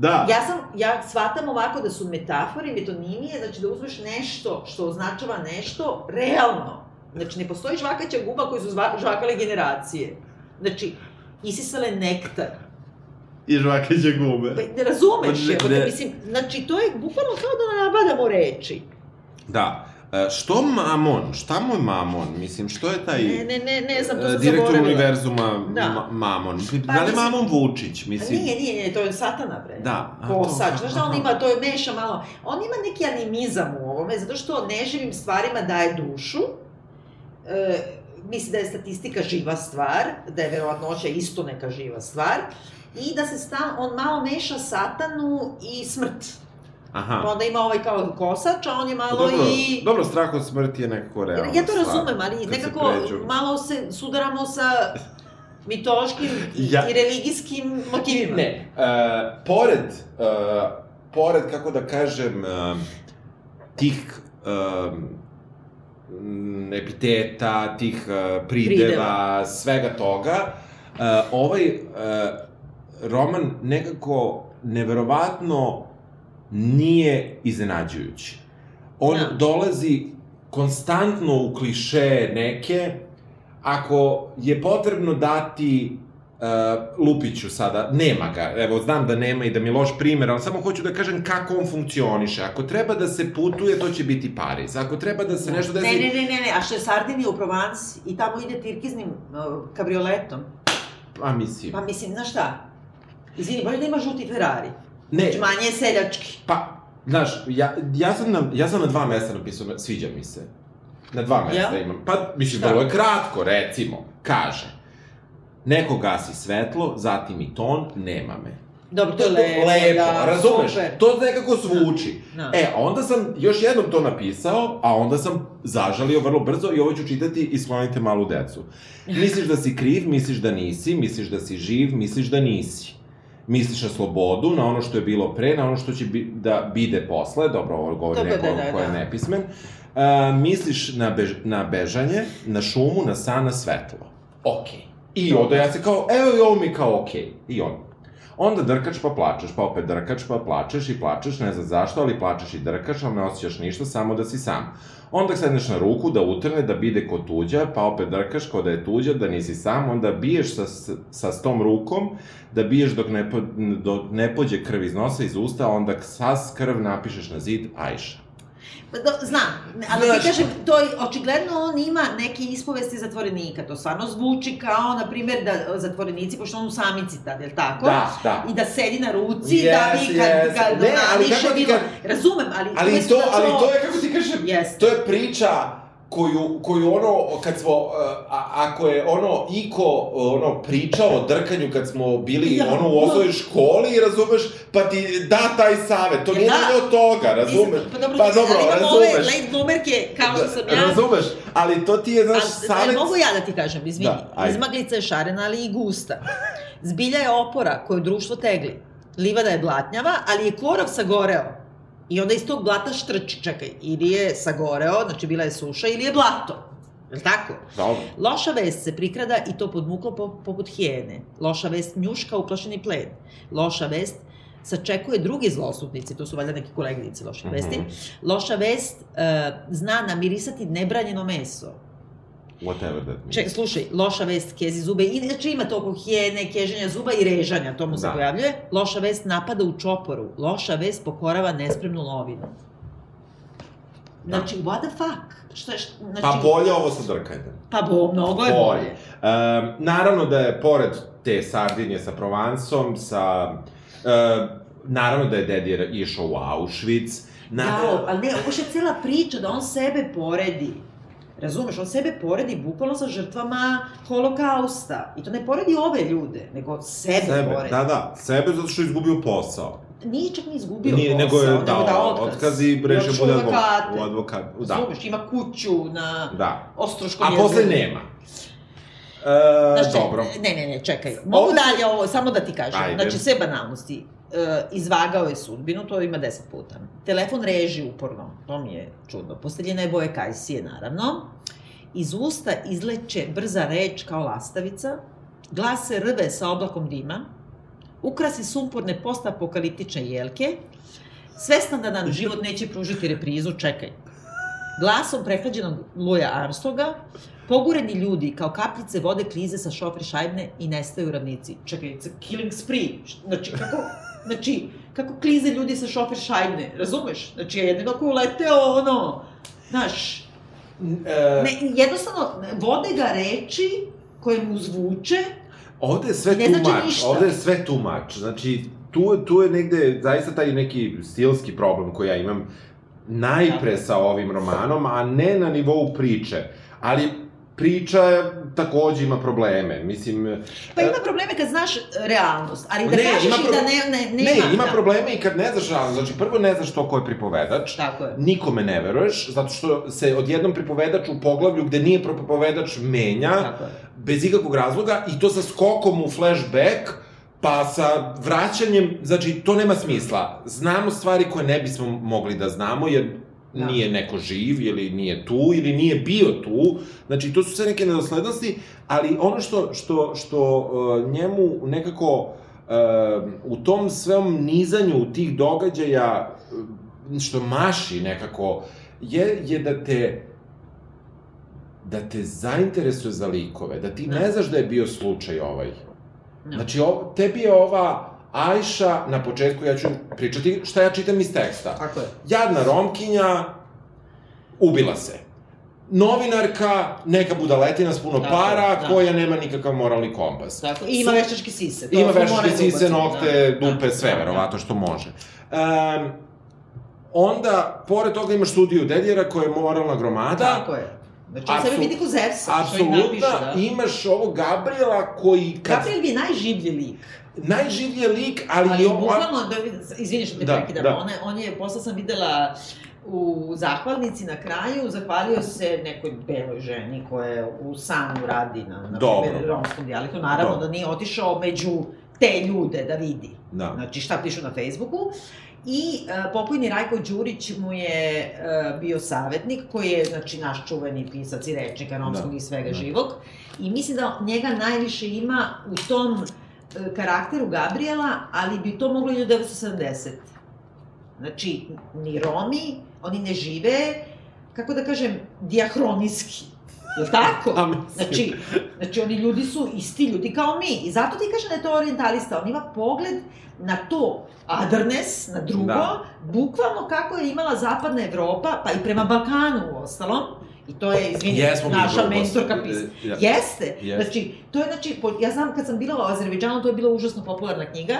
Da. Ja sam, ja shvatam ovako da su metafore, metonimije, znači da uzmeš nešto što označava nešto realno. Znači, ne postoji žvakaća guba koju su zva, žvakale generacije. Znači, isisale nektar. I žvakaće gube. Pa, ne razumeš, Ne, ne. da mislim, znači, to je bukvalno kao da nabadamo reči. Da. E, što mamon? Šta mu je mamon? Mislim, što je taj... Ne, ne, ne, ne znam, to e, sam direktor zaboravila. univerzuma Da. ma, mamon. Pa, da li mislim- mamon Vučić? Mislim, Nije, nije, nije, to je satana, bre. Da, a Kosač, znaš da on ima, to je meša malo, on ima neki animizam u ovome, zato što neživim stvarima daje dušu, e, misli da je statistika živa stvar, da je verovatnoća isto neka živa stvar, i da se stal, on malo meša satanu i smrt. Aha. Pa onda ima ovaj kao kosač, a on je malo dobro, i... Dobro, strah od smrti je nekako realno. Ja to razumem, ali se nekako pređu. malo se sudaramo sa mitološkim Ja- i religijskim motivima. Ne, uh, pored, uh, pored, kako da kažem, uh, tih m, epiteta, tih uh, prideva, Prideva. svega toga, uh, ovaj uh, roman nekako neverovatno nije iznenađujući. On Da. dolazi konstantno u kliše neke, ako je potrebno dati uh, Lupiću sada, nema ga, evo znam da nema i da mi je loš primer, ali samo hoću da kažem kako on funkcioniše. Ako treba da se putuje, to će biti Pariz. Ako treba da se nešto desi... Ne, ne, ne, ne, ne, a što je Sardinija u Provansi i tamo ide tirkiznim uh, kabrioletom. Pa mislim... Pa mislim, znaš šta? Izvini, bolje da ima žuti Ferrari. Ne, Znači, manje je seljački. pa, znaš, ja, ja, sam na, ja sam na dva mesta napisao, sviđa mi se. Na dva mesta Jel? imam. Pa, mislim, Šta? vrlo je kratko, recimo. Kaže, neko gasi svetlo, zatim i ton, nema me. Dobro, to je lepo. lepo, da, razumeš? super. To nekako zvuči. Da. E, a onda sam još jednom to napisao, a onda sam zažalio vrlo brzo i ovo ću čitati i sklonite malu decu. Misliš da si kriv, misliš da nisi, misliš da si živ, misliš da nisi. Misliš na slobodu, na ono što je bilo pre, na ono što će bi, da bide posle, dobro, ovo govori neko da, da, ko je da. nepismen. Uh, misliš na, bež, na bežanje, na šumu, na san, na svetlo. Okej. I onda ja se kao, evo i ovo mi kao okej. I on. Onda drkač pa plačeš, pa opet drkač pa plačeš i plačeš, ne znam zašto, ali plačeš i drkaš, ali ne osjećaš ništa, samo da si sam. Onda sedneš na ruku da utrne, da bide kod tuđa, pa opet drkaš kao da je tuđa, da nisi sam, onda biješ sa, sa s tom rukom, da biješ dok ne, po, dok ne pođe krv iz nosa, iz usta, onda sas krv napišeš na zid Ajša. Pa Do, znam, ali Znaš- ti kažem, to je, očigledno on ima neke ispovesti zatvorenika, to stvarno zvuči kao, na primjer, da zatvorenici, pošto on u samici tad, je li tako? Da, da. I da sedi na ruci, Yes, da bi kad, yes. kad Ne, ali kako bilo... Razumem, ali... Ali to, da ali to je, kako ti kažem, Jeste. to je priča koju, koju ono, kad smo, uh, a, ako je ono Iko ono, pričao o drkanju kad smo bili Ja, ono u osnovnoj školi, razumeš, pa ti da taj savet, to Ja, nije da. od toga, razumeš? Pa dobro, pa dobro ali imamo ove late bloomerke, kao što sam ja. Razumeš, ali to ti je, znaš, Ali, savet... mogu ja da ti kažem, izvini, Da, izmaglica je šarena, ali i gusta. Zbilja je opora koju društvo tegli. Livada je blatnjava, ali je korov sagoreo. I onda iz tog blata štrči, čekaj, ili je sagoreo, znači bila je suša, ili je blato. Je li tako? Dobro. Loša vest se prikrada i to podmuklo po, poput hijene. Loša vest njuška uplašeni plen. Loša vest sačekuje drugi zlosutnici, to su valjda neki koleginici loše Mhm. vesti. Loša vest e, zna namirisati nebranjeno meso. Whatever that means. Ček, slušaj, loša vest kezi zube, inače ima to oko hijene, keženja zuba i režanja, to mu se Da. pojavljuje. Loša vest napada u čoporu, loša vest pokorava nespremnu lovinu. Znači, what the fuck? Šta, šta, znači, Pa bolje ovo sa drkanjem. Pa bo, mnogo je bolje. Um, naravno da je, pored te Sardinije sa Provansom, sa... Uh, naravno da je Dedi išao u Auschwitz. Na, Da, ali ne, ovo je cela priča da on sebe poredi. Razumeš, on sebe poredi bukvalno sa žrtvama holokausta. I to ne poredi ove ljude, nego sebe, sebe, poredi. da, da, sebe zato što je izgubio posao. Nije čak ni izgubio Nije, posao, nego je dao dao otkaz, i reše otišao bude advokat. U advokat, da. Razumeš, ima kuću na Da. Ostroškom A jezeru. posle nema. E, čekaj, dobro. Ne, ne, ne, čekaj. Mogu Ovo- dalje ovo, samo da ti kažem. Ajde. Znači, sve banalnosti. E, izvagao je sudbinu, to ima deset puta. Telefon reži uporno, to mi je čudno. Posteljena je boje kajsije, naravno. Iz usta izleće brza reč kao lastavica, glas se rve sa oblakom dima, ukrasi sumporne postapokaliptične jelke, svestan da nam život neće pružiti reprizu, čekaj. Glasom prehlađenog Luja Armstronga, pogureni ljudi kao kapljice vode klize sa šofri šajbne i nestaju u ravnici. Čekaj, it's a killing spree. Znači, kako, znači, kako klize ljudi sa šofri šajbne, razumeš? Znači, jedino ko uleteo, ono, znaš, E, ne, jednostavno, vode ga reči koje mu zvuče, Ovde je sve Ne too znači ništa. ovde je sve much. Znači, tu, tu je negde zaista taj neki stilski problem koji ja imam najpre sa ovim romanom, a ne na nivou priče. Ali priča takođe ima probleme. Mislim... Pa ima probleme kad znaš realnost, ali da Ne, kažeš ima i pro- da ne, ne, Ne, nema. ima da. probleme i kad ne znaš realnost. Znači, prvo ne znaš to ko je pripovedač. Tako je. Nikome ne veruješ, zato što se odjednom pripovedač u poglavlju gde nije pripovedač menja, Tako je. bez ikakvog razloga, i to sa skokom u flashback, pa sa vraćanjem, znači, to nema smisla. Znamo stvari koje ne bismo mogli da znamo, jer Da. nije neko živ, ili nije tu, ili nije bio tu. Znači, to su sve neke nedoslednosti, ali ono što, što, što uh, njemu nekako uh, u tom svom nizanju tih događaja, uh, što maši nekako, je, je da te da te zainteresuje za likove, da ti Da. ne znaš da je bio slučaj ovaj. Da. Znači, o, tebi je ova Ajša, na početku ja ću pričati šta ja čitam iz teksta. Tako je. Jadna Romkinja, ubila se. Novinarka, neka budaletina s puno Tako, para, da. koja nema nikakav moralni kompas. Tako, i ima veštačke sise. to Ima veštačke morali da sise, nokte, da. dupe, Da, sve, da, verovatno što može. Um, onda, pored toga imaš studiju Deljera koja je moralna gromada. Tako je. Znači, on sebe Apsu- vidi ko Zevsa, što i Apsolutno, napiše, da. imaš ovog Gabriela koji kad... Gabriel je najživlji lik. Najživlji je lik, ali, Ali on- bukvalno, da, izvini što te Da, prekidam, da. on, je, on je, posle sam videla u zahvalnici na kraju, zahvalio se nekoj beloj ženi koja u sanu radi na, na primjer, romskom dijalektu. Naravno Dobro. da nije otišao među te ljude da vidi. Da. Znači šta pišu na Facebooku. I uh, pokojni Rajko Đurić mu je uh, bio savetnik, koji je, znači, naš čuveni pisac i rečnika romskog Da, i svega da. živog. I mislim da njega najviše ima u tom e, karakteru Gabriela, ali bi to moglo i 1970. Znači, ni Romi, oni ne žive, kako da kažem, diahronijski. Je li tako? A, mislim. Znači, znači, oni ljudi su isti ljudi kao mi. I zato ti kažem da je to orientalista. On ima pogled na to otherness, na drugo, Da. bukvalno kako je imala zapadna Evropa, pa i prema Balkanu u ostalom. I to je, izvini, mi naša mentorka pis. E, ja. Jeste. Jeste. Znači, to je, znači, po- ja znam kad sam bila u Azerbejdžanu, to je bila užasno popularna knjiga.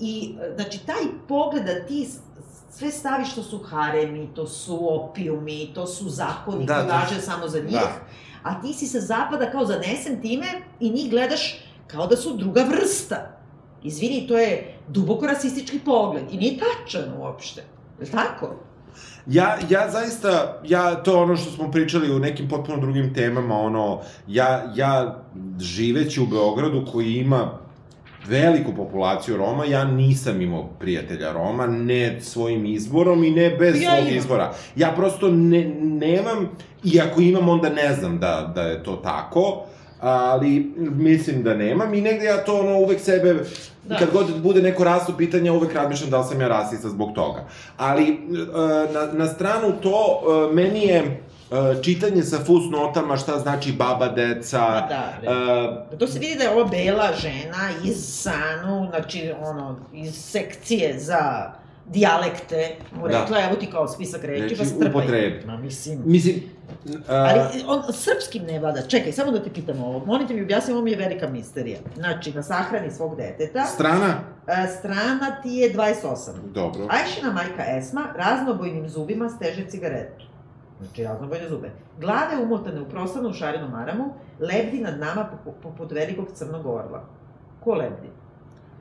I, e, znači, taj pogled da ti sve staviš, to su haremi, to su opijumi, to su zakoni Da, koji to- važe samo za njih. Da. A ti si sa zapada kao zanesen time i njih gledaš kao da su druga vrsta. Izvini, to je duboko rasistički pogled i nije tačan uopšte. Je li tako? Ja, ja zaista, ja, to je ono što smo pričali u nekim potpuno drugim temama, ono, ja, ja živeći u Beogradu koji ima veliku populaciju Roma, ja nisam imao prijatelja Roma, ne svojim izborom i ne bez Ja svog imam. izbora. Ja prosto ne, nemam, i ako imam, onda ne znam da, da je to tako, ali mislim da nemam i negde ja to ono uvek sebe, da. Da. kad god bude neko rastu pitanja, uvek razmišljam da li sam ja rasista zbog toga. Ali e, na, na stranu to, e, meni je e, čitanje sa fusnotama šta znači baba, deca, Pa da, re. e, To se vidi da je ova bela žena iz Sanu, znači, ono, iz sekcije za dijalekte, mu Da. rekla, evo ti kao spisak reči, Reči pa strpaj. upotrebi. Ma, mislim... mislim, e, Ali on srpskim ne vlada. Čekaj, samo da ti pitam ovo. Molite mi objasni, ovo mi je velika misterija. Znači, na sahrani svog deteta, strana, a, strana ti je 28. dobro. Ajšina majka Esma raznobojnim zubima steže cigaretu. Znači, raznobojne zube. Glave umotane u prostornu šarenu maramu, lebdi nad nama popu- poput velikog crnog orla. Ko lebdi?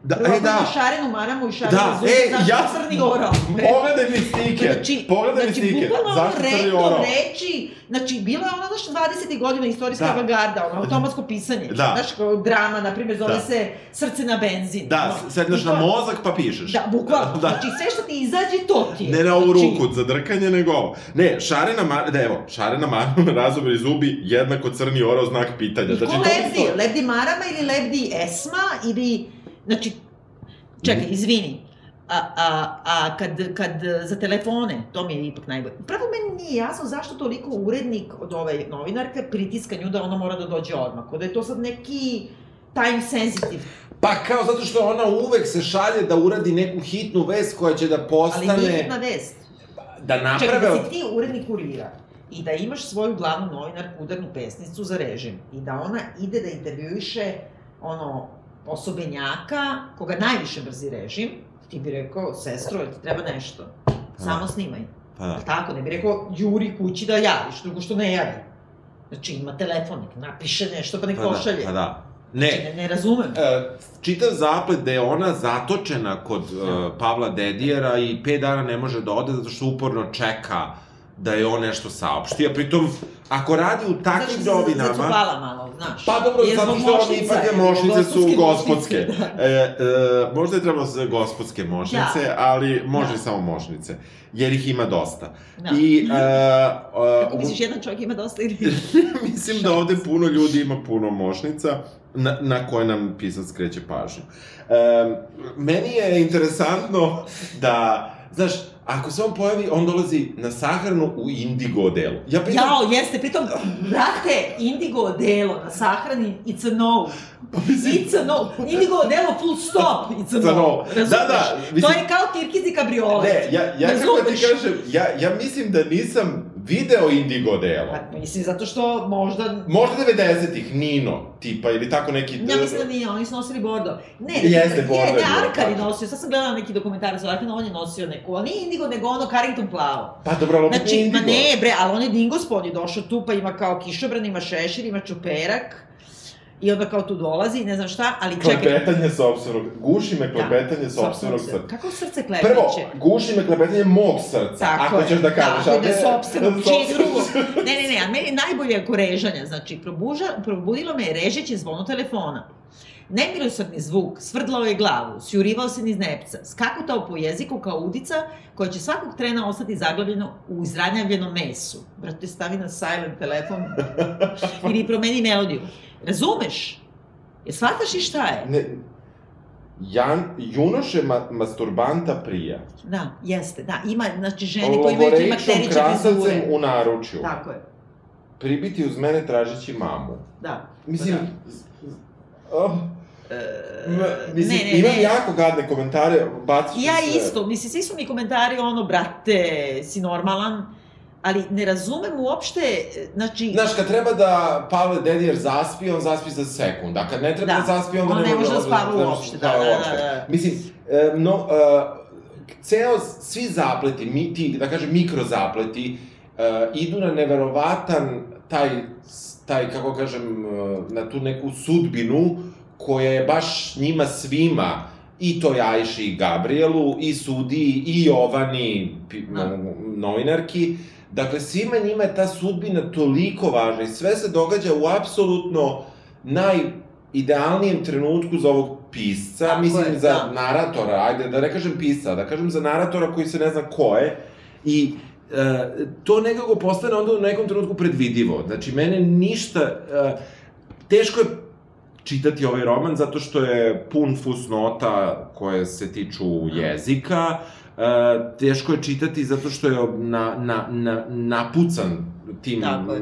Da, e, da, ima šarenu maramu i šarenu da, zube, e, zašto ja, crni orao? pogledaj mi stike, Znači, pogledaj mi znači, stike, bukvalno ono zašto crni orao? reči, znači, bila je ona, znaš, 20. godina istorijska Da. avangarda, ono, automatsko pisanje. Da. Znaš, kao drama, na primjer, zove Da. se Srce na benzin. Da, ono. sedneš na mozak pa pišeš. Da, bukvalno. Da. Znači, sve što ti izađe, to ti je. Ne na ovu znači, ruku za drkanje, nego ovo. Ne, šarena mar... Da, evo, šarena marama, razobri zubi, jednako crni orao znak pitanja. Znači, ko lebdi? Lebdi Marama ili lebdi Esma ili... Znači, čekaj, izvini. A, a, a kad, kad za telefone, to mi je ipak najbolje. Prvo meni nije jasno zašto toliko urednik od ove novinarke pritiska nju da ona mora da dođe odmah. Kod da je to sad neki time sensitive. Pa kao zato što ona uvek se šalje da uradi neku hitnu vest koja će da Ali postane... nije hitna vest. Da Čekaj, naprave... da si ti urednik kurira i da imaš svoju glavnu novinarku, udarnu pesnicu za režim i da ona ide da intervjuiše ono, osobenjaka koga najviše brzi režim, ti bi rekao, sestro, jel ti treba nešto? Samo snimaj. Pa da. Tako, ne bi rekao, juri kući da javiš, drugo što ne javi. Znači, ima telefon, nek napiše nešto pa nek Pa da, pošalje. pa da. Znači, Ne, ne, ne razumem. E, čitav zaplet da je ona zatočena kod e, Pavla Dedijera i pet dana ne može da ode zato što uporno čeka da je on nešto saopšti, a pritom, ako radi u takvim se novinama... zacupala malo, znaš. Pa dobro, Jer zato što oni ipak je mošnice su gospodske mošnice, da. E, e, možda je trebalo sve gospodske mošnice, Da. ali može Da. samo mošnice, jer ih ima dosta. Da. I, e, e, Kako misliš, jedan čovjek ima dosta ili... Mislim da ovde puno ljudi ima puno mošnica na, na koje nam pisac skreće pažnju. E, meni je interesantno da, znaš, ako se on pojavi, on dolazi na sahranu u indigo odelu. Ja pitam, Jao, jeste, pritom, brate, indigo odelo na sahrani, it's a no. It's a no. Indigo odelo full stop, it's a no. no. Razumeš? Da, da, To mislim- je kao tirkizi kabriolet. Ne, ja, ja kako ti kažem, ja, ja mislim da nisam video indigo odelo. Pa, mislim, zato što možda... Možda 90-ih, Nino, tipa, ili tako neki... Ja mislim da nije, oni su nosili bordo. Ne, Jeste, je, bordo je ne, bilo, Arkan je nosio, sad sam gledala neki dokumentarac o Arkanu, on je nosio neku, ali nije indigo, nego ono Carrington plavo. Pa dobro, ali Znači, nije ma indigo. ne, bre, ali on je dingospon, on je došao tu, pa ima kao kišobran, ima šešir, ima čuperak, i onda kao tu dolazi, ne znam šta, ali čekaj. Klepetanje sopstvenog, guši me Da, klepetanje sopstvenog sopstveno srca. Kako srce klepeće? Prvo, guši me klepetanje mog srca, Tako ako je. ćeš da kažeš. Da, a ako ide ne- sopstvenog, čije sopstvenog drugo. Ne, ne, ne, a meni je najbolje oko režanja, znači, probuža, probudilo me režeće zvono telefona. Nemilosrdni zvuk, svrdlao je glavu, sjurivao se niz nepca, skakutao po jeziku kao udica koja će svakog trena ostati zaglavljeno u izranjavljenom mesu. Brate, stavi na silent telefon ili promeni melodiju. Razumeš? Je shvataš i šta je? Ne, Jan, junoše ma, masturbanta prija. Da, jeste, da. Ima, znači, žene koje imaju krasavcem vizure. u naručju. Tako je, Pribiti uz mene tražeći mamu. da. Mislim, Da. oh, E, mislim, ne, ne, imam ne. jako gadne komentare, bacit ću Ja sve. isto, mislim, svi su mi komentari ono, brate, si normalan, ali ne razumem uopšte, znači... Znaš, kad treba da Pavle Dedijer zaspi, on zaspi za sekund, a kad ne treba da, Da. zaspi, onda On ne može da spava ne može uopšte, da, da, da, da. Mislim, e, no, e, ceo, svi zapleti, mi, ti, da kažem, mikro zapleti, e, idu na neverovatan taj, taj, kako kažem, e, na tu neku sudbinu koja je baš njima svima, i toj Ajši i Gabrielu, i Sudi, i Jovani, Da. no, novinarki, Dakle, svima njima je ta sudbina toliko važna i sve se događa u apsolutno najidealnijem trenutku za ovog pisca, Tako mislim je, za da. naratora, ajde da ne kažem pisca, da kažem za naratora koji se ne zna ko je i e, to nekako postane onda u nekom trenutku predvidivo. Znači, mene ništa, e, teško je čitati ovaj roman zato što je pun fusnota koje se tiču jezika, teško je čitati zato što je na, na, na, napucan tim Tako je.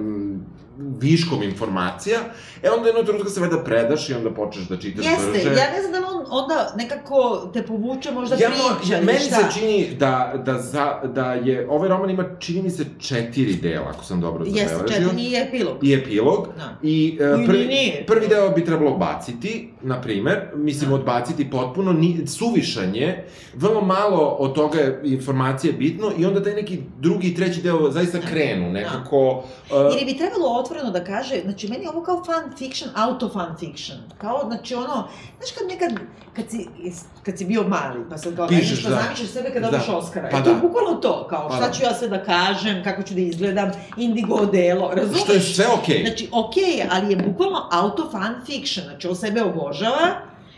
Viškom informacija, e onda jednog trenutka se valjda predaš i onda počneš da čitaš Jeste, brže. ja ne znam da on onda nekako te povuče možda Ja, priča ili meni šta. se čini da, da, za, da je, ovaj roman ima, čini mi se, četiri dela, ako sam dobro Jeste, zabeležio. četiri nije epilog. I epilog. Da. I uh, prvi, ni nije. prvi deo bi trebalo baciti, na primer, mislim Da. odbaciti potpuno, ni, suvišanje, vrlo malo od toga je informacije bitno i onda taj neki drugi i treći deo zaista Da. krenu, nekako... Uh, Ili bi trebalo otvoreno da kaže, znači meni je ovo kao fan fiction, auto fan fiction. Kao, znači ono, znaš kad nekad, kad si, kad si bio mali, pa sad kao, Pišeš, pa da. zamišljaš sebe kad Da. dobiješ Oscara. Pa e, to je da. bukvalno to, kao, Pa šta da. ću ja sve da kažem, kako ću da izgledam, indigo odelo, razumeš? što je sve okej. Znači, okej je, ali je bukvalno auto fan fiction, znači on sebe obožava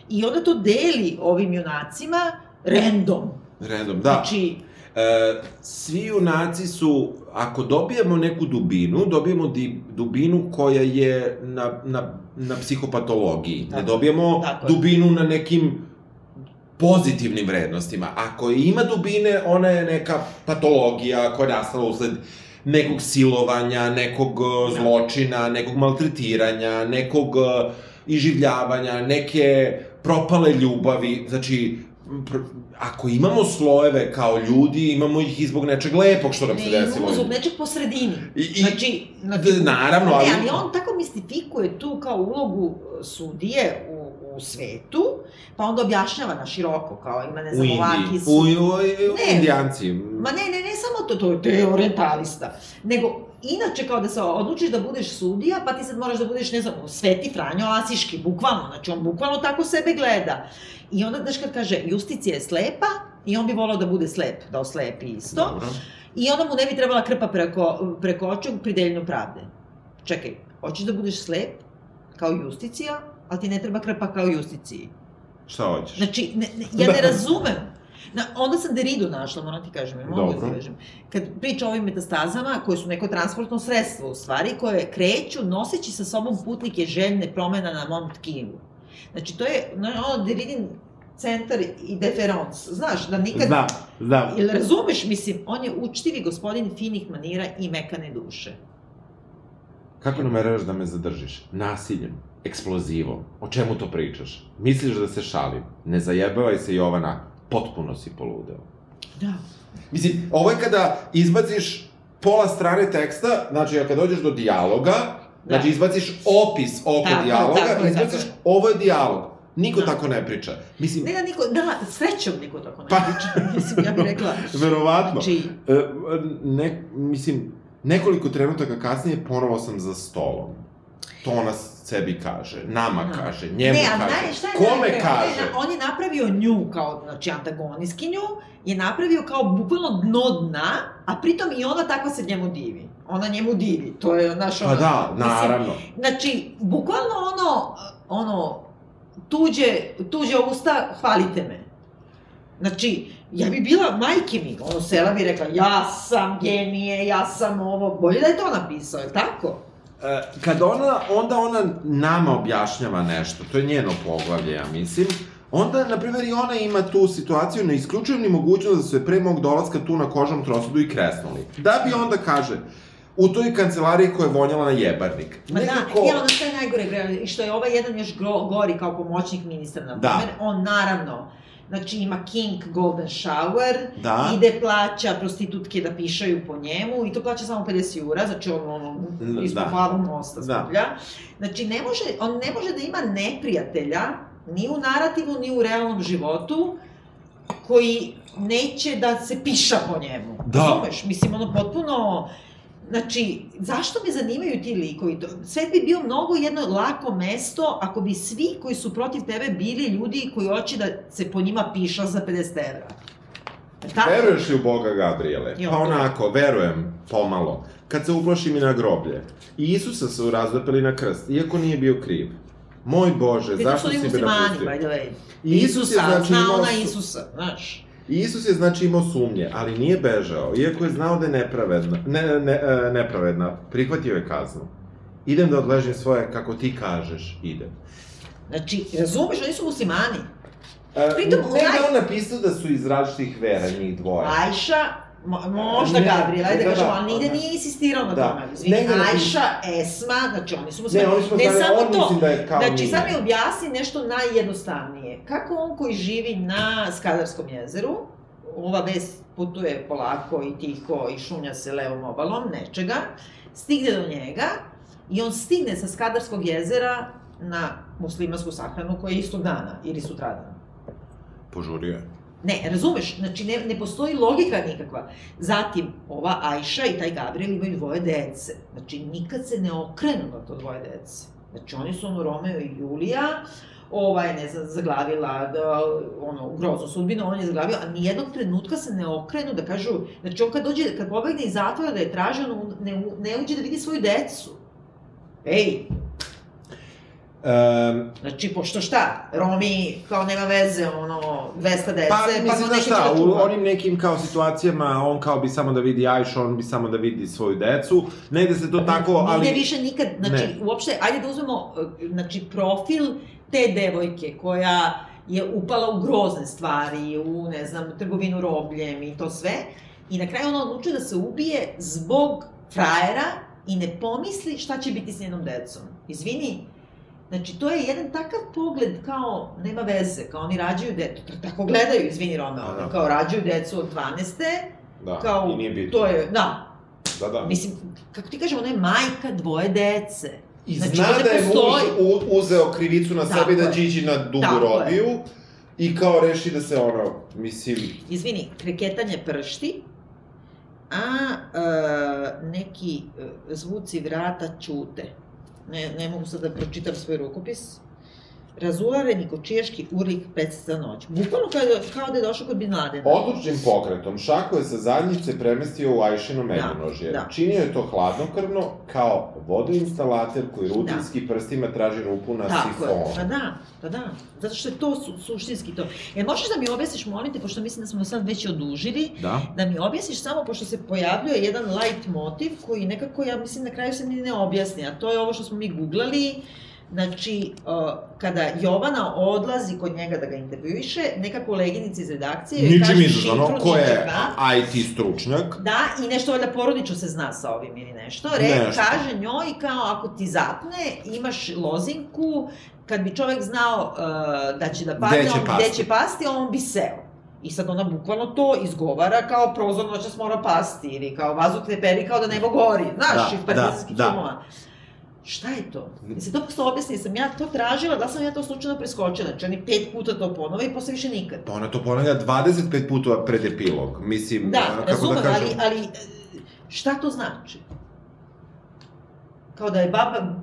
i onda to deli ovim junacima random. Redom, da. Znači, E, svi junaci su, ako dobijemo neku dubinu, dobijemo di, dubinu koja je na, na, na psihopatologiji. Ne Tako. dobijemo Tako dubinu na nekim pozitivnim vrednostima. Ako ima dubine, ona je neka patologija koja je nastala usled nekog silovanja, nekog uh, Da. zločina, nekog maltretiranja, nekog uh, iživljavanja, neke propale ljubavi. Znači, ako imamo slojeve kao ljudi, imamo ih i zbog nečeg lepog što nam se ne desilo. imamo zbog nečeg po sredini. I, i, Znači, znači naravno, ali- Ne, ali on tako mistifikuje tu kao ulogu e, sudije u, u svetu, pa onda objašnjava na široko, kao ima, ne znam, ovaki su... U, u, u, Ne. indijanci. Ma ne, ne, ne samo to, to je, to je orientalista, nego inače kao da se odlučiš da budeš sudija, pa ti sad moraš da budeš, ne znam, Sveti Franjo Asiški, bukvalno, znači on bukvalno tako sebe gleda. I onda, znaš, kad kaže, Justicija je slepa, i on bi volao da bude slep, da oslepi isto, Dobro. i onda mu ne bi trebala krpa preko, preko očiju pri deljenju pravde. Čekaj, hoćeš da budeš slep, kao Justicija, ali ti ne treba krpa kao Justiciji. Šta hoćeš? Znači, ne, ne, ja ne razumem. Na, onda sam Deridu našla, moram ti kažem, jer mogu da kažem. Kad priča o ovim metastazama, koje su neko transportno sredstvo u stvari, koje kreću noseći sa sobom putnike željne promena na mom tkivu. Znači, to je no, ono Deridin centar i deference. Znaš, da nikad... Znam, znam. Ili razumeš, mislim, on je učtivi gospodin finih manira i mekane duše. Kako nameravaš da me zadržiš? Nasiljem, eksplozivom. O čemu to pričaš? Misliš da se šalim? Ne zajebavaj se, Jovana. Potpuno si poludeo. Da. Mislim, ovo je kada izbaciš pola strane teksta, znači kada dođeš do dijaloga, Da. znači izbaciš opis oko Tako, dijaloga, tako izbaciš tako ovo je dijalog. Niko Da. tako ne priča. Mislim, Ne da niko, da, srećom niko tako ne Pa- priča. Mislim, ja bih rekla, verovatno. znači, E, ne, mislim, nekoliko trenutaka kasnije ponovo sam za stolom. To ona sebi kaže, nama Da. kaže, njemu ne, a kaže, znaš šta je kome najgore? kaže. On je, na- on je napravio nju kao, znači, antagonistkinju, je napravio kao bukvalno dno dna, a pritom i ona tako se njemu divi. Ona njemu divi, to je, znaš, ono... Pa da, mislim, naravno. Znači, bukvalno ono, ono, tuđe, tuđe usta, hvalite me. Znači, ja bi bila majke mi, ono, sela bi rekla, ja sam genije, ja sam ovo, bolje da je to napisao, je tako? E, kad ona, onda ona nama objašnjava nešto, to je njeno poglavlje, ja mislim, onda, na primjer, i ona ima tu situaciju, ne isključujem ni mogućnost da su je pre mog dolaska tu na kožnom trosudu i kresnuli. Da bi onda kaže, u toj kancelariji koja je vonjala na jebarnik. Ma Nekako... da, i onda sve najgore, bre, i što je ovaj jedan još gori kao pomoćnik ministra, na Da. primjer, on naravno, znači ima King Golden Shower, Da. ide plaća prostitutke da pišaju po njemu i to plaća samo 50 jura, znači on ono, ispod Da. mosta Da. skuplja. Znači ne može, on ne može da ima neprijatelja ni u narativu, ni u realnom životu koji neće da se piša po njemu. Da. Razumeš? Mislim, ono potpuno... Znači, zašto me zanimaju ti likovi? Svet bi bio mnogo jedno lako mesto ako bi svi koji su protiv tebe bili ljudi koji hoće da se po njima piša za 50 evra. Je Tako? Veruješ li u Boga Gabriele? Jo, pa onako, verujem, pomalo. Kad se uplašim i na groblje. I Isusa su razapeli na krst, iako nije bio kriv. Moj Bože, Pritom zašto si me muslimani, napustio? by the way. I Isus je, znači, zna imao ona su- Isusa, znaš. I Isus je znači imao sumnje, ali nije bežao, iako je znao da je nepravedna, ne, ne, e, nepravedna, prihvatio je kaznu. Idem da odležim svoje, kako ti kažeš, idem. Znači, razumeš, oni su muslimani. E, Pritom, ne da on napisao da su iz različitih vera, njih dvoje. Ajša, možda Ne, Gabriela, ajde da da, kažemo, da, ali nigde nije insistirao na Da. tome. Izvini, napi- Ajša, Esma, znači oni su Ne, muslimani. oni smo ne samo on to. mislim da je kao Znači, sad mi objasni nešto najjednostavnije. Kako on koji živi na Skadarskom jezeru, ova vest putuje polako i tiho i šunja se levom obalom, nečega, stigne do njega i on stigne sa Skadarskog jezera na muslimansku sahranu koja je istog dana ili sutradan. Požurio je. Ne, razumeš, znači ne, ne postoji logika nikakva. Zatim, ova Ajša i taj Gabriel imaju dvoje dece. Znači, nikad se ne okrenu na to dvoje dece. Znači, oni su ono Romeo i Julija, ova je, ne znam, zaglavila da, ono, groznu sudbinu, on je zaglavio, a nijednog trenutka se ne okrenu da kažu, znači on kad dođe, kad pobegne iz zatvora da je traži, on ne, ne uđe da vidi svoju decu. Ej, Um, znači, pošto šta, Romi kao nema veze, ono, 200 dece, Pa, pa, mislim, pa neki šta, u onim nekim kao situacijama, on kao bi samo da vidi Ajšu, on bi samo da vidi svoju decu. Ne ide se to tako, ali... Nigde više nikad, znači, Ne. uopšte, ajde da uzmemo, eh, znači, profil te devojke koja je upala u grozne stvari, u, ne znam, trgovinu robljem i to sve, i na kraju ona odlučuje da se ubije zbog frajera i ne pomisli šta će biti s njenom decom. Izvini, Znači, to je jedan takav pogled kao, nema veze, kao oni rađaju decu, tako gledaju, izvini Romeo, A, da. kao rađaju decu od 12. Da, kao, i nije bitno. to je, da, Da, da. Mislim, kako ti kažem, ona je majka dvoje dece. I Znači, zna da je muž postoji- u, uzeo krivicu na Tako sebe i da je. Điđi na dugu Tako je. robiju. I kao reši da se ono, mislim... Izvini, kreketanje pršti, a e, neki e, zvuci vrata ćute. Ne, ne mogu sad da pročitam svoj rukopis. Razulareni kočijaški urlik predstavlja noć. Bukvalno kao, da- kao da je došao kod Bin Ladena. Odlučnim pokretom Šako je sa zadnjice premestio u Ajšino međunožje. da. Činio je to hladnokrvno kao vodoinstalater koji rutinski prstima traži rupu na Tako je, sifonu. pa da, pa da. Zato što je to su, suštinski to. E, možeš da mi objasniš, molim te, pošto mislim da smo sad već odužili, Da? da mi objasniš samo, pošto se pojavljuje jedan light motiv koji nekako, ja mislim, na kraju se ni ne objasni, a to je ovo što smo mi googlali, Znači, kada Jovana odlazi kod njega da ga intervjuiše, neka koleginica iz redakcije Ničim izazvano, šifru, ko je da. IT stručnjak. Da, i nešto valjda porodično se zna sa ovim ili nešto. Re, Nešto. kaže njoj kao ako ti zapne, imaš lozinku, kad bi čovek znao uh, da će da padne, Gde će on, pasti. gde će pasti, on bi seo. I sad ona bukvalno to izgovara kao prozor noćas mora pasti, ili kao vazduh ne peri kao da nebo gori. Znaš, Da, iz partizanskih da, da. Šta je to? Mislim, to posle objasni, sam ja to tražila, da sam ja to slučajno preskočila, znači oni pet puta to ponove i posle više nikad. Pa ona to ponavlja 25 puta pred epilog. Mislim, Da, kako razumem, da kažem... ali, ali šta to znači? Kao da je baba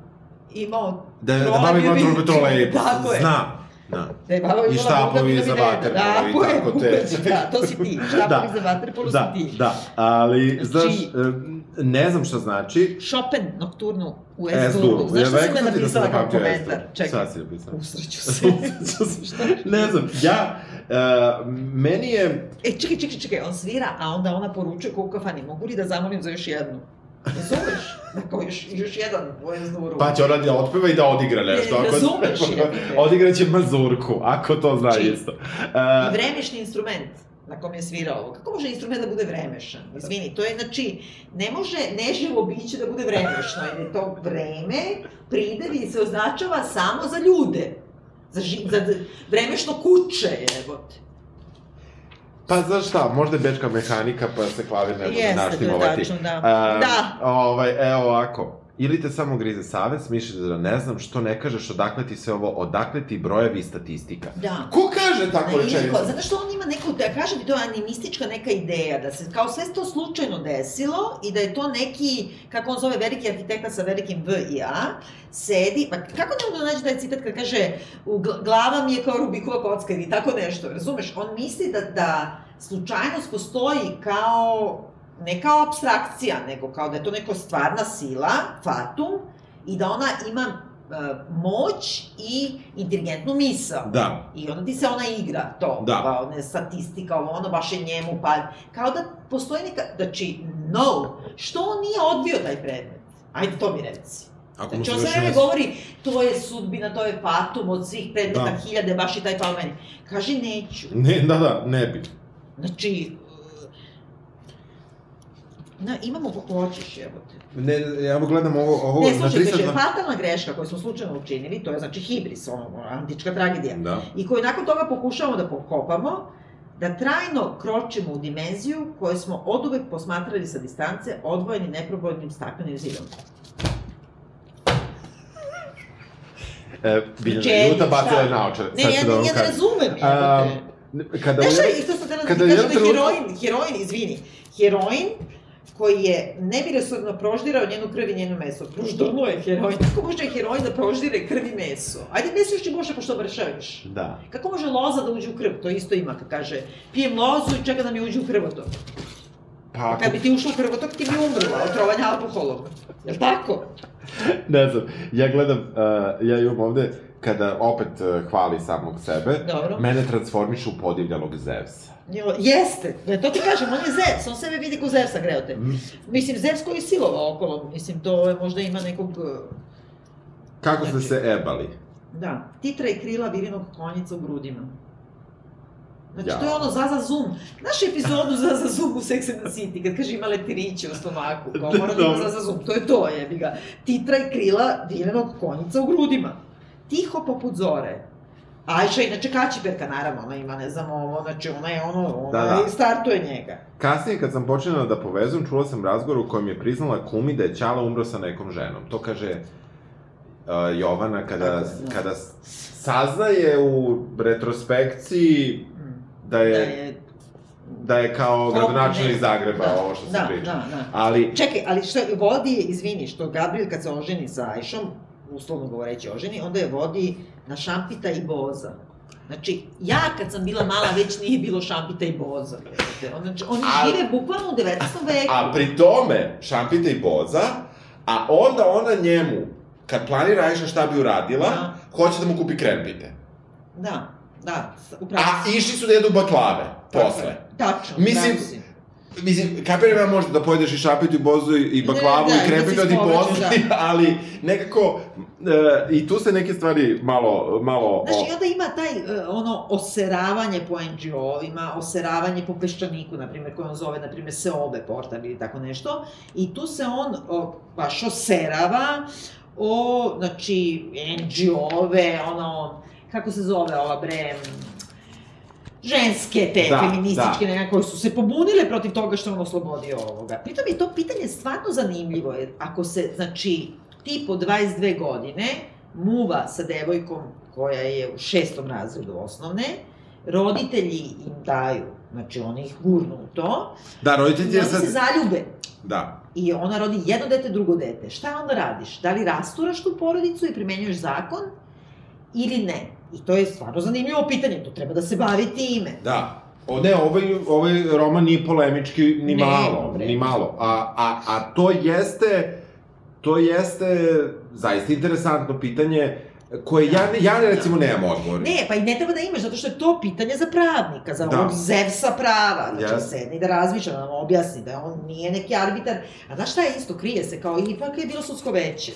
imao Da, da trola baba ima bio bi- troleje, Tako je. zna. Da. Da je baba I štapovi za vaterpolo i Tako te. Da, to si ti. Štapovi za vaterpolo da, si ti. da, ali, Znači- znaš, em, ne znam šta znači. Chopin nokturnu u S S-duru. duru. Znaš šta ti da sam napisala kao zapamtio komentar? Čekaj, Šta si napisala? usreću se. ne znam, ja, uh, meni je, E, čekaj, čekaj, čekaj, on svira, a onda ona poručuje ko u kafani, mogu li da zamolim za još jednu? Razumeš? Dakle, još, još jedan u S-duru. pa će ona da otpeva i da odigra nešto. Ne, ako- razumeš, jebote. Odigraće mazurku, ako to zna Čiji? isto. I Uh, vremešni instrument na kom je svirao ovo. Kako može instrument da bude vremešan? Izvini, to je znači, ne može neživo biće da bude vremešno, jer je to vreme, pridev i se označava samo za ljude. Za, ži, za za vremešno kuće, jebote. Pa znaš šta, možda je bečka mehanika, pa se klavir ne može Jeste, naštimovati. tačno, da. A, Da. Ovaj, evo ovako. Ili te samo grize savest, misliš da ne znam, što ne kažeš odakle ti se ovo, odakle ti brojevi i statistika. Da. Ko kaže tako Ne, rečenicu? niko, zato što on ima neku, da kažem ti, to je animistička neka ideja, da se kao sve to slučajno desilo i da je to neki, kako on zove, veliki arhitekta sa velikim V i A, sedi, pa kako ne da naći da je citat kad kaže u gl- glava mi je kao Rubikova kocka ili tako nešto, razumeš? On misli da, da slučajnost postoji kao, ne kao abstrakcija, nego kao da je to neka stvarna sila, fatum, i da ona ima e, moć i inteligentnu misao. Da. I onda ti se ona igra to, Da. kao ne statistika, ovo ono, baš je njemu, pa, kao da postoji neka, znači, no, što on nije odbio taj predmet? Ajde, to mi reci. Ako Znači, on sve vreme ne... govori, to je sudbina, to je fatum od svih predmeta, Da. hiljade, baš i taj pao meni. Kaži, neću. Ne, da, da, ne bi. Znači, na, imamo kako hoćeš, jebote. Ne, ja gledam ovo, ovo Ne, na slušaj, kaže, 302... fatalna greška koju smo slučajno učinili, to je znači hibris, ono, antička tragedija. Da. i koju nakon toga pokušavamo da pokopamo, da trajno kročimo u dimenziju koju smo od uvek posmatrali sa distance, odvojeni neprobojnim staklenim zidom. E, Biljana Čeli, Juta bacila naočare. Ne, ja, da ja ne razumem, jebote. Kada Znaš šta, je... isto sam da u kažem jednom da heroin, heroin, izvini, heroin koji je nebiresorno proždirao njenu krv i njeno meso. Proždurno je heroin. Kako može heroin da proždire krv i meso? Ajde, misliš ti Bože, pošto vršaviš? Da. Kako može loza da uđe u krv? To isto ima, kad kaže, pijem lozu i čeka da mi uđe u krvotok. Pa ako... Kad bi ti ušao u krvotok, ti bi umrla od trovanja alkoholom. Jel tako? Ne znam, ja gledam, uh, ja imam ovde, kada opet uh, hvali samog sebe, Dobro. mene transformiše u podivljalog Zevsa. Jeste, ne, to ti kažem, on je Zevs, on sebe vidi ko Zevsa greote. Mislim, Zevs koji je silovao okolo, mislim, to je možda ima nekog... uh, Kako ste se ebali? Da, titra i krila virinog konjica u grudima. Znači, Ja. to je ono Zaza Zoom. Znaš epizodu Zaza Zoom u Sex and the City, kad kaže ima leptiriće u stomaku, kao mora da ima. Zaza Zoom, to je to, jebi ga. Titra i krila virenog konjica u grudima. Tiho poput zore. Ajša, inače kačiperka, naravno, ona ima, ne znam, ovo, znači ona je ono, ona Da, da. i startuje njega. Kasnije, kad sam počela da povezujem, čula sam razgovor u kojem je priznala kumi da je Ćala umro sa nekom ženom. To kaže, uh, Jovana kada, Tako da. kada saznaje u retrospekciji da je, Da je, da je kao gradonačelnik. Zagreba, Da, ovo što se da, priča. Da, da. Ali, Čekaj, ali što vodi, izvini, što Gabriel kad se oženi sa Ajšom, uslovno govoreći oženi, onda je vodi na šampita i boza. Znači, ja kad sam bila mala, već nije bilo šampita i boza. Znači, oni A- žive bukvalno u 19. veku. a pri tome, šampita i boza, a onda ona njemu, kad planira Ajša šta bi uradila, Da. hoće da mu kupi krempite. Da, da, upravo. A išli su da jedu baklave, posle. Tačno, Mislim. Mislim, kapiram ja možda da pojedeš i šapitu i bozu i- baklavu Ne, da, i da da si ti povređen, postoji, ali nekako e, i tu se neke stvari malo, malo... Znaš, o- i onda ima taj, e, ono, oseravanje po NGO-ovima, oseravanje po peščaniku, na primjer, koji on zove, na primjer, Seobe portal ili tako nešto, i tu se on o, baš oserava o, znači, NGO-ove, ono, kako se zove ova bre, ženske te Da, feminističke da. nekako koje su se pobunile protiv toga što on oslobodio ovoga. Pritom je to pitanje stvarno zanimljivo, jer ako se, znači, ti po 22 godine muva sa devojkom koja je u šestom razredu osnovne, roditelji im daju, znači oni ih gurnu u to, Da, roditelji oni sad... se zaljube. Da. I ona rodi jedno dete, drugo dete. Šta onda radiš? Da li rasturaš tu porodicu i primenjuješ zakon ili ne? I to je stvarno zanimljivo pitanje, to treba da se bavi time. Da. O, ne, ovaj, ovaj roman nije polemički ni Ne, malo, bre. ni malo. A, a, a to jeste, to jeste zaista interesantno pitanje koje ja, ne, ja recimo nemam odgovor. Ne, pa i ne treba da imaš, zato što je to pitanje za pravnika, za Da. ovog Zevsa prava. Znači, da sedne i da razmišlja, da nam objasni da on nije neki arbitar. A znaš šta je isto, krije se, kao ipak je bilo sudsko veće.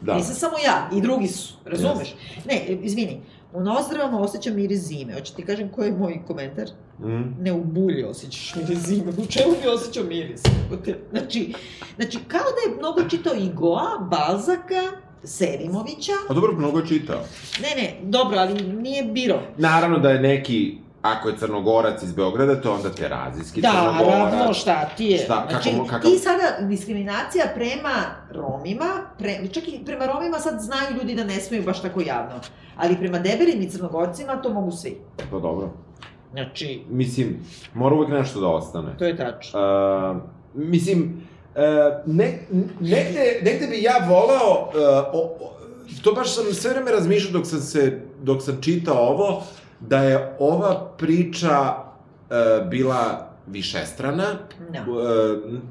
Da. Nisam samo ja, i drugi su, razumeš? Ne, izvini, u nozdravama osjećam miris zime. Hoće ti kažem koji je moj komentar? Mm. Ne u bulji osjećaš miris zime. U čemu bi osjećao miris? Znači, znači, kao da je mnogo čitao i Goa, Balzaka, Selimovića. A dobro, mnogo je čitao. Ne, ne, dobro, ali nije biro. Naravno da je neki, ako je crnogorac iz Beograda, to je onda terazijski Da, crnogorac. naravno, šta ti je? Šta, kako znači, kakav- ti sada diskriminacija prema Romima, pre, čak i prema Romima sad znaju ljudi da ne smeju baš tako javno, ali prema debelim i crnogorcima to mogu svi. To dobro. Znači, Mislim, mora uvek nešto da ostane. to je tačno. Uh, mislim, uh, ne, negde, negde bi ja volao, uh, o, o, to baš sam sve vreme razmišljao dok sam, se, dok sam čitao ovo, da je ova priča uh, bila višestrana, Da. uh,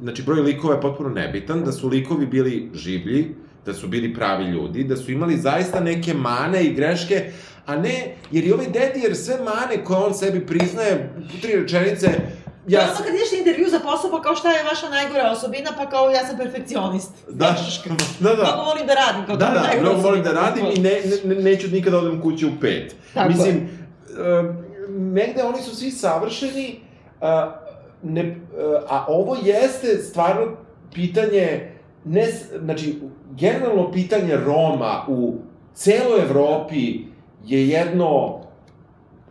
znači broj likova je potpuno nebitan, da su likovi bili življi, da su bili pravi ljudi, da su imali zaista neke mane i greške, a ne, jer i ovaj Dedijer sve mane koje on sebi priznaje, u tri rečenice, Ja, je ono kad ideš na intervju za posao, pa kao šta je vaša najgora osobina, pa kao ja sam perfekcionist. Da, da, da. Mnogo volim da radim, kao Da, je da, najgora mnogo volim da radim i ne, ne, neću nikada odem kući u pet. Tako je. Mislim, um, negde oni su svi savršeni, a, ne, a ovo jeste stvarno pitanje, ne, znači, generalno pitanje Roma u celoj Evropi je jedno,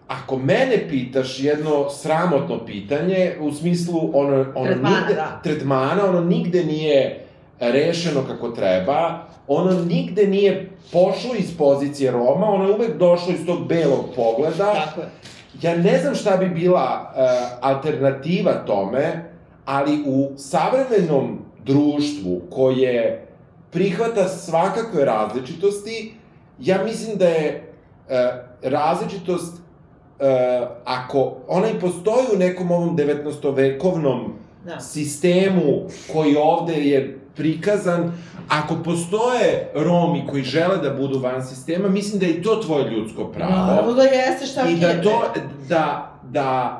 ako mene pitaš, jedno sramotno pitanje, u smislu ono, ono Tretmana, nigde, da. tretmana, ono nigde nije rešeno kako treba, ono nigde nije pošlo iz pozicije Roma, ono je uvek došlo iz tog belog pogleda. Tako je. Ja ne znam šta bi bila uh, alternativa tome, ali u savremenom društvu koje prihvata svakakve različitosti, ja mislim da je uh, različitost uh, ako ona i postoji u nekom ovom 19-vekovnom Da. sistemu koji ovde je prikazan, ako postoje Romi koji žele da budu van sistema, mislim da je i to tvoje ljudsko pravo. Naravno da jeste šta I da to, da, da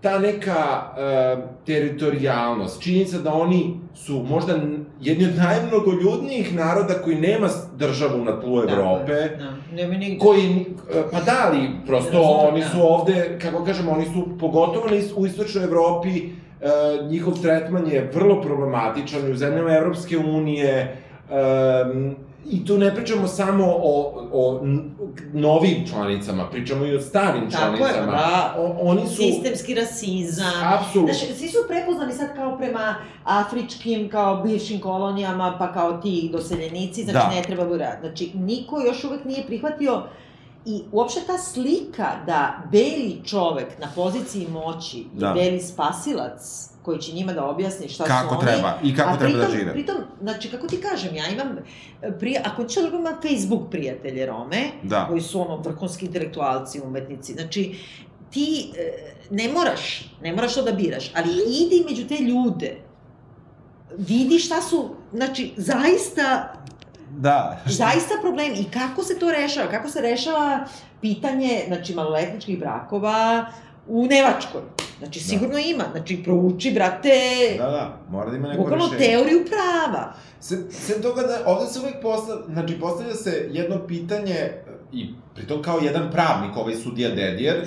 ta neka uh, teritorijalnost, činjenica da oni su možda jedni od najmnogoljudnijih naroda koji nema državu na tlu Evrope, Da, nema nigde. koji, e, pa da, ali prosto Razumem, oni da. su ovde, kako kažemo, oni su, pogotovo u istočnoj Evropi, njihov tretman je vrlo problematičan i u zemljama Evropske unije, e, I tu ne pričamo samo o, o novim članicama, pričamo i o starim Tako je, članicama. da. O, oni su... Sistemski rasizam. Apsolutno. Znaš, svi su prepoznani sad kao prema afričkim, kao bivšim kolonijama, pa kao ti doseljenici, znači Da. ne treba bude rad. Znači, niko još uvek nije prihvatio I uopšte ta slika da beli čovek na poziciji moći Da. beli spasilac koji će njima da objasni šta Kako su oni. treba i kako a treba pritom, da žive. Pritom, znači, kako ti kažem, ja imam, e, prija, ako ću da imam Facebook prijatelje Rome, Da. koji su ono vrhunski intelektualci, umetnici, znači, ti e, ne moraš, ne moraš to da biraš, ali idi među te ljude, vidi šta su, znači, zaista Da. zaista problem i kako se to rešava, kako se rešava pitanje, znači, maloletničkih brakova u Nevačkoj. Znači, sigurno ima, znači, prouči, brate, Da, da, mora da ima neko bukvalno rešenje. teoriju prava. Sem, sem toga da, ovde se uvek postavlja, znači postavlja se jedno pitanje, i pritom kao jedan pravnik, ovaj sudija Dedijer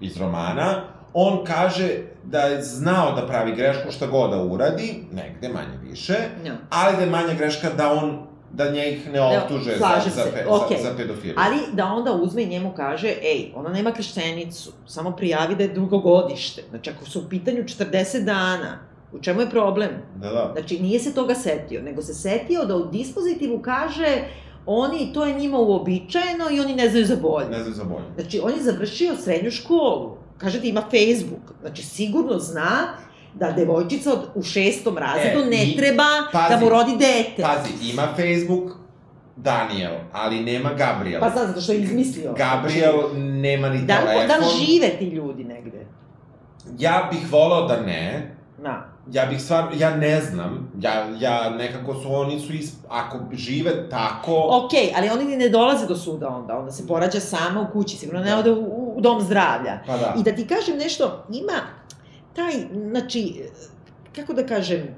iz romana, on kaže da je znao da pravi grešku šta god da uradi, negde manje više, No. ali da je manja greška da on, da njih ne optuže za, slažem za, se, pe, okej. za, za pedofiliju. Ali da onda uzme i njemu kaže, ej, ona nema krštenicu, samo prijavi da je drugogodište. Znači, ako su u pitanju 40 dana, u čemu je problem? Da, da. Znači, nije se toga setio, nego se setio da u dispozitivu kaže oni, to je njima uobičajeno i oni ne znaju za bolje. Ne znam za bolje. Znači, on je završio srednju školu. Kaže da ima Facebook. Znači, sigurno zna da devojčica od, u šestom razredu E, ne i- treba pazi, da mu rodi dete. Pazi, ima Facebook Daniel, ali nema Gabriel. Pa zna, zato što je izmislio. Gabriel nema ni Da li, telefon. da žive ti ljudi negde? Ja bih volao da ne, Na. ja bih stvarno, ja ne znam, ja, ja nekako su, oni su, is, ako žive tako, Okej, ali oni ni ne dolaze do suda onda, onda se porađa sama u kući, sigurno ne Da. ode u, u dom zdravlja. pa da, I da ti kažem nešto, ima taj, znači, kako da kažem,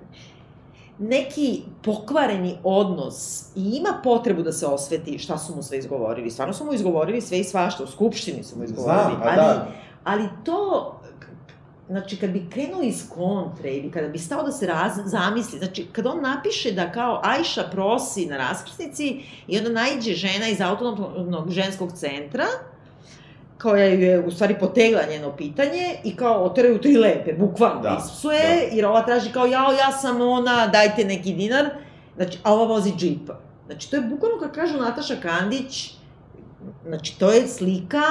neki pokvareni odnos i ima potrebu da se osveti šta su mu sve izgovorili. Stvarno su mu izgovorili sve i svašta, u skupštini su mu izgovorili. znam, pa ali, da, ali to, znači, kad bi krenuo iz kontre ili kada bi stao da se raz, zamisli, znači, kad on napiše da kao Ajša prosi na raskrsnici i onda najđe žena iz autonomnog ženskog centra, koja ju je u stvari potegla njeno pitanje i kao oteraju tri lepe, bukvalno. Da, da, ispsuje, jer ova traži kao jao, ja sam ona, dajte neki dinar, znači, a ova vozi džipa. Znači, to je bukvalno kad kažu Nataša Kandić, znači, to je slika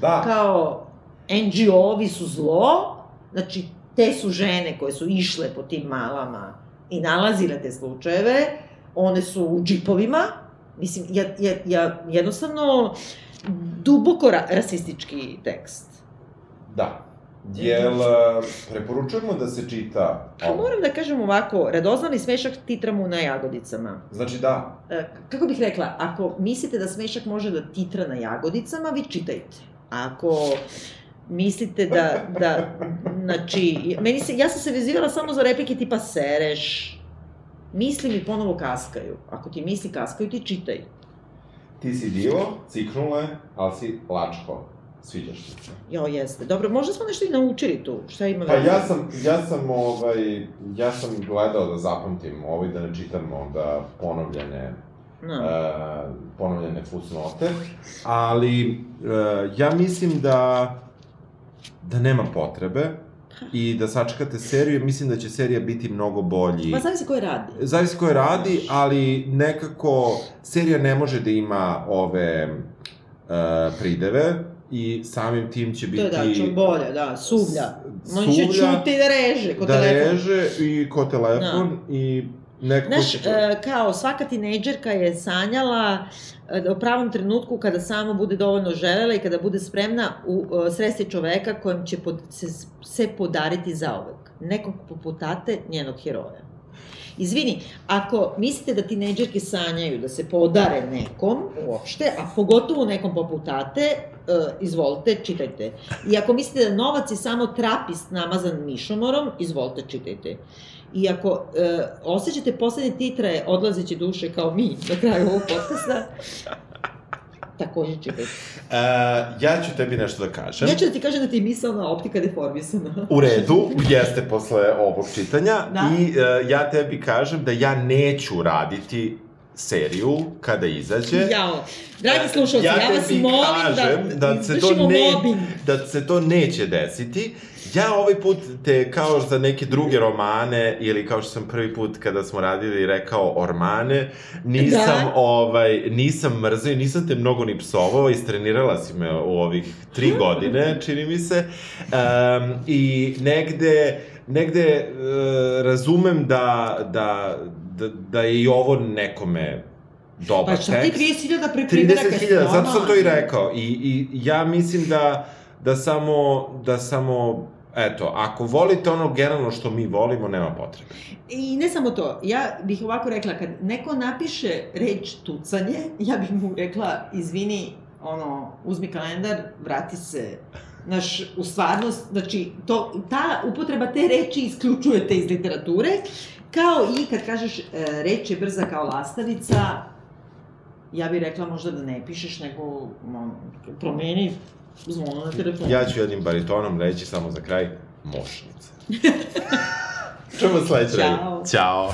da, kao NGO-ovi su zlo, znači te su žene koje su išle po tim malama i nalazile te slučajeve, one su u džipovima, mislim, ja, ja, ja jednostavno duboko ra rasistički tekst. da. Jel, uh, preporučujemo da se čita A moram da kažem ovako, radoznali smešak titra mu na jagodicama. Znači da, E, kako bih rekla, ako mislite da smešak može da titra na jagodicama, vi čitajte. Ako mislite da, da, znači, meni se, ja sam se vezivala samo za replike tipa sereš, misli mi ponovo kaskaju. Ako ti misli kaskaju, ti čitaj. Ti si divo, ciknule, ali si lačko. Sviđaš ti se. Jo, jeste. Dobro, možda smo nešto i naučili tu. Šta ima Pa ja sam, ja sam, ovaj, ja sam gledao da zapamtim ovaj, da ne čitam onda ponovljene No. uh, ponovljene fusnote, ali uh, ja mislim da da nema potrebe i da sačekate seriju, mislim da će serija biti mnogo bolji. Pa zavisi ko je radi. Zavisi ko je radi, ali nekako serija ne može da ima ove uh, prideve i samim tim će To biti... je da, čo bolje, da, suvlja. s- On će suvlja, čuti da reže, kod da telefona. reže i ko telefon i nekako Znaš, e, kao svaka tinejdžerka je sanjala e, da u pravom trenutku kada samo bude dovoljno želela i kada bude spremna u e, sresti čoveka kojem će pod, se, se podariti zaovek. Nekog poput tate njenog heroja. Izvini, ako mislite da tinejdžerke sanjaju da se podare nekom uopšte, a pogotovo nekom poput tate, izvolite, čitajte. I ako mislite da novac je samo trapist namazan mišomorom, izvolite, čitajte. I ako e, osjećate poslednje titraje odlazeće duše kao mi na kraju ovog podcasta, takođe čitajte. Uh, ja ću tebi nešto da kažem. Ja ću da ti kažem da ti je misalna optika deformisana. U redu, jeste posle ovog čitanja. Da. I uh, ja tebi kažem da ja neću raditi seriju kada izađe. Jao, dragi slušalci, ja, ja vas molim da, da se to ne, mobbing. da se to neće desiti. Ja ovaj put te, kao za neke druge romane, ili kao što sam prvi put kada smo radili rekao ormane, nisam, Da. ovaj, nisam mrzio, nisam te mnogo ni psovao, istrenirala si me u ovih tri godine, čini mi se. Um, I negde, negde uh, razumem da, da, da, da je i ovo nekome dobar Pa šta ti tekst. 30.000 preprimjeraka 30.000, zato sam to i rekao. I, I ja mislim da, da samo, da samo, eto, ako volite ono generalno što mi volimo, nema potrebe. I ne samo to, ja bih ovako rekla, kad neko napiše reč tucanje, ja bih mu rekla, izvini, ono, uzmi kalendar, vrati se, naš, u stvarnost, znači, to, ta upotreba te reči isključuje te iz literature, kao i kad kažeš e, reč je brza kao lastavica, ja bih rekla možda da ne pišeš, nego no, promeni zvono na telefonu. Ja ću jednim baritonom reći samo za kraj, mošnica. Čujemo sledeće. Ćao. Ćao.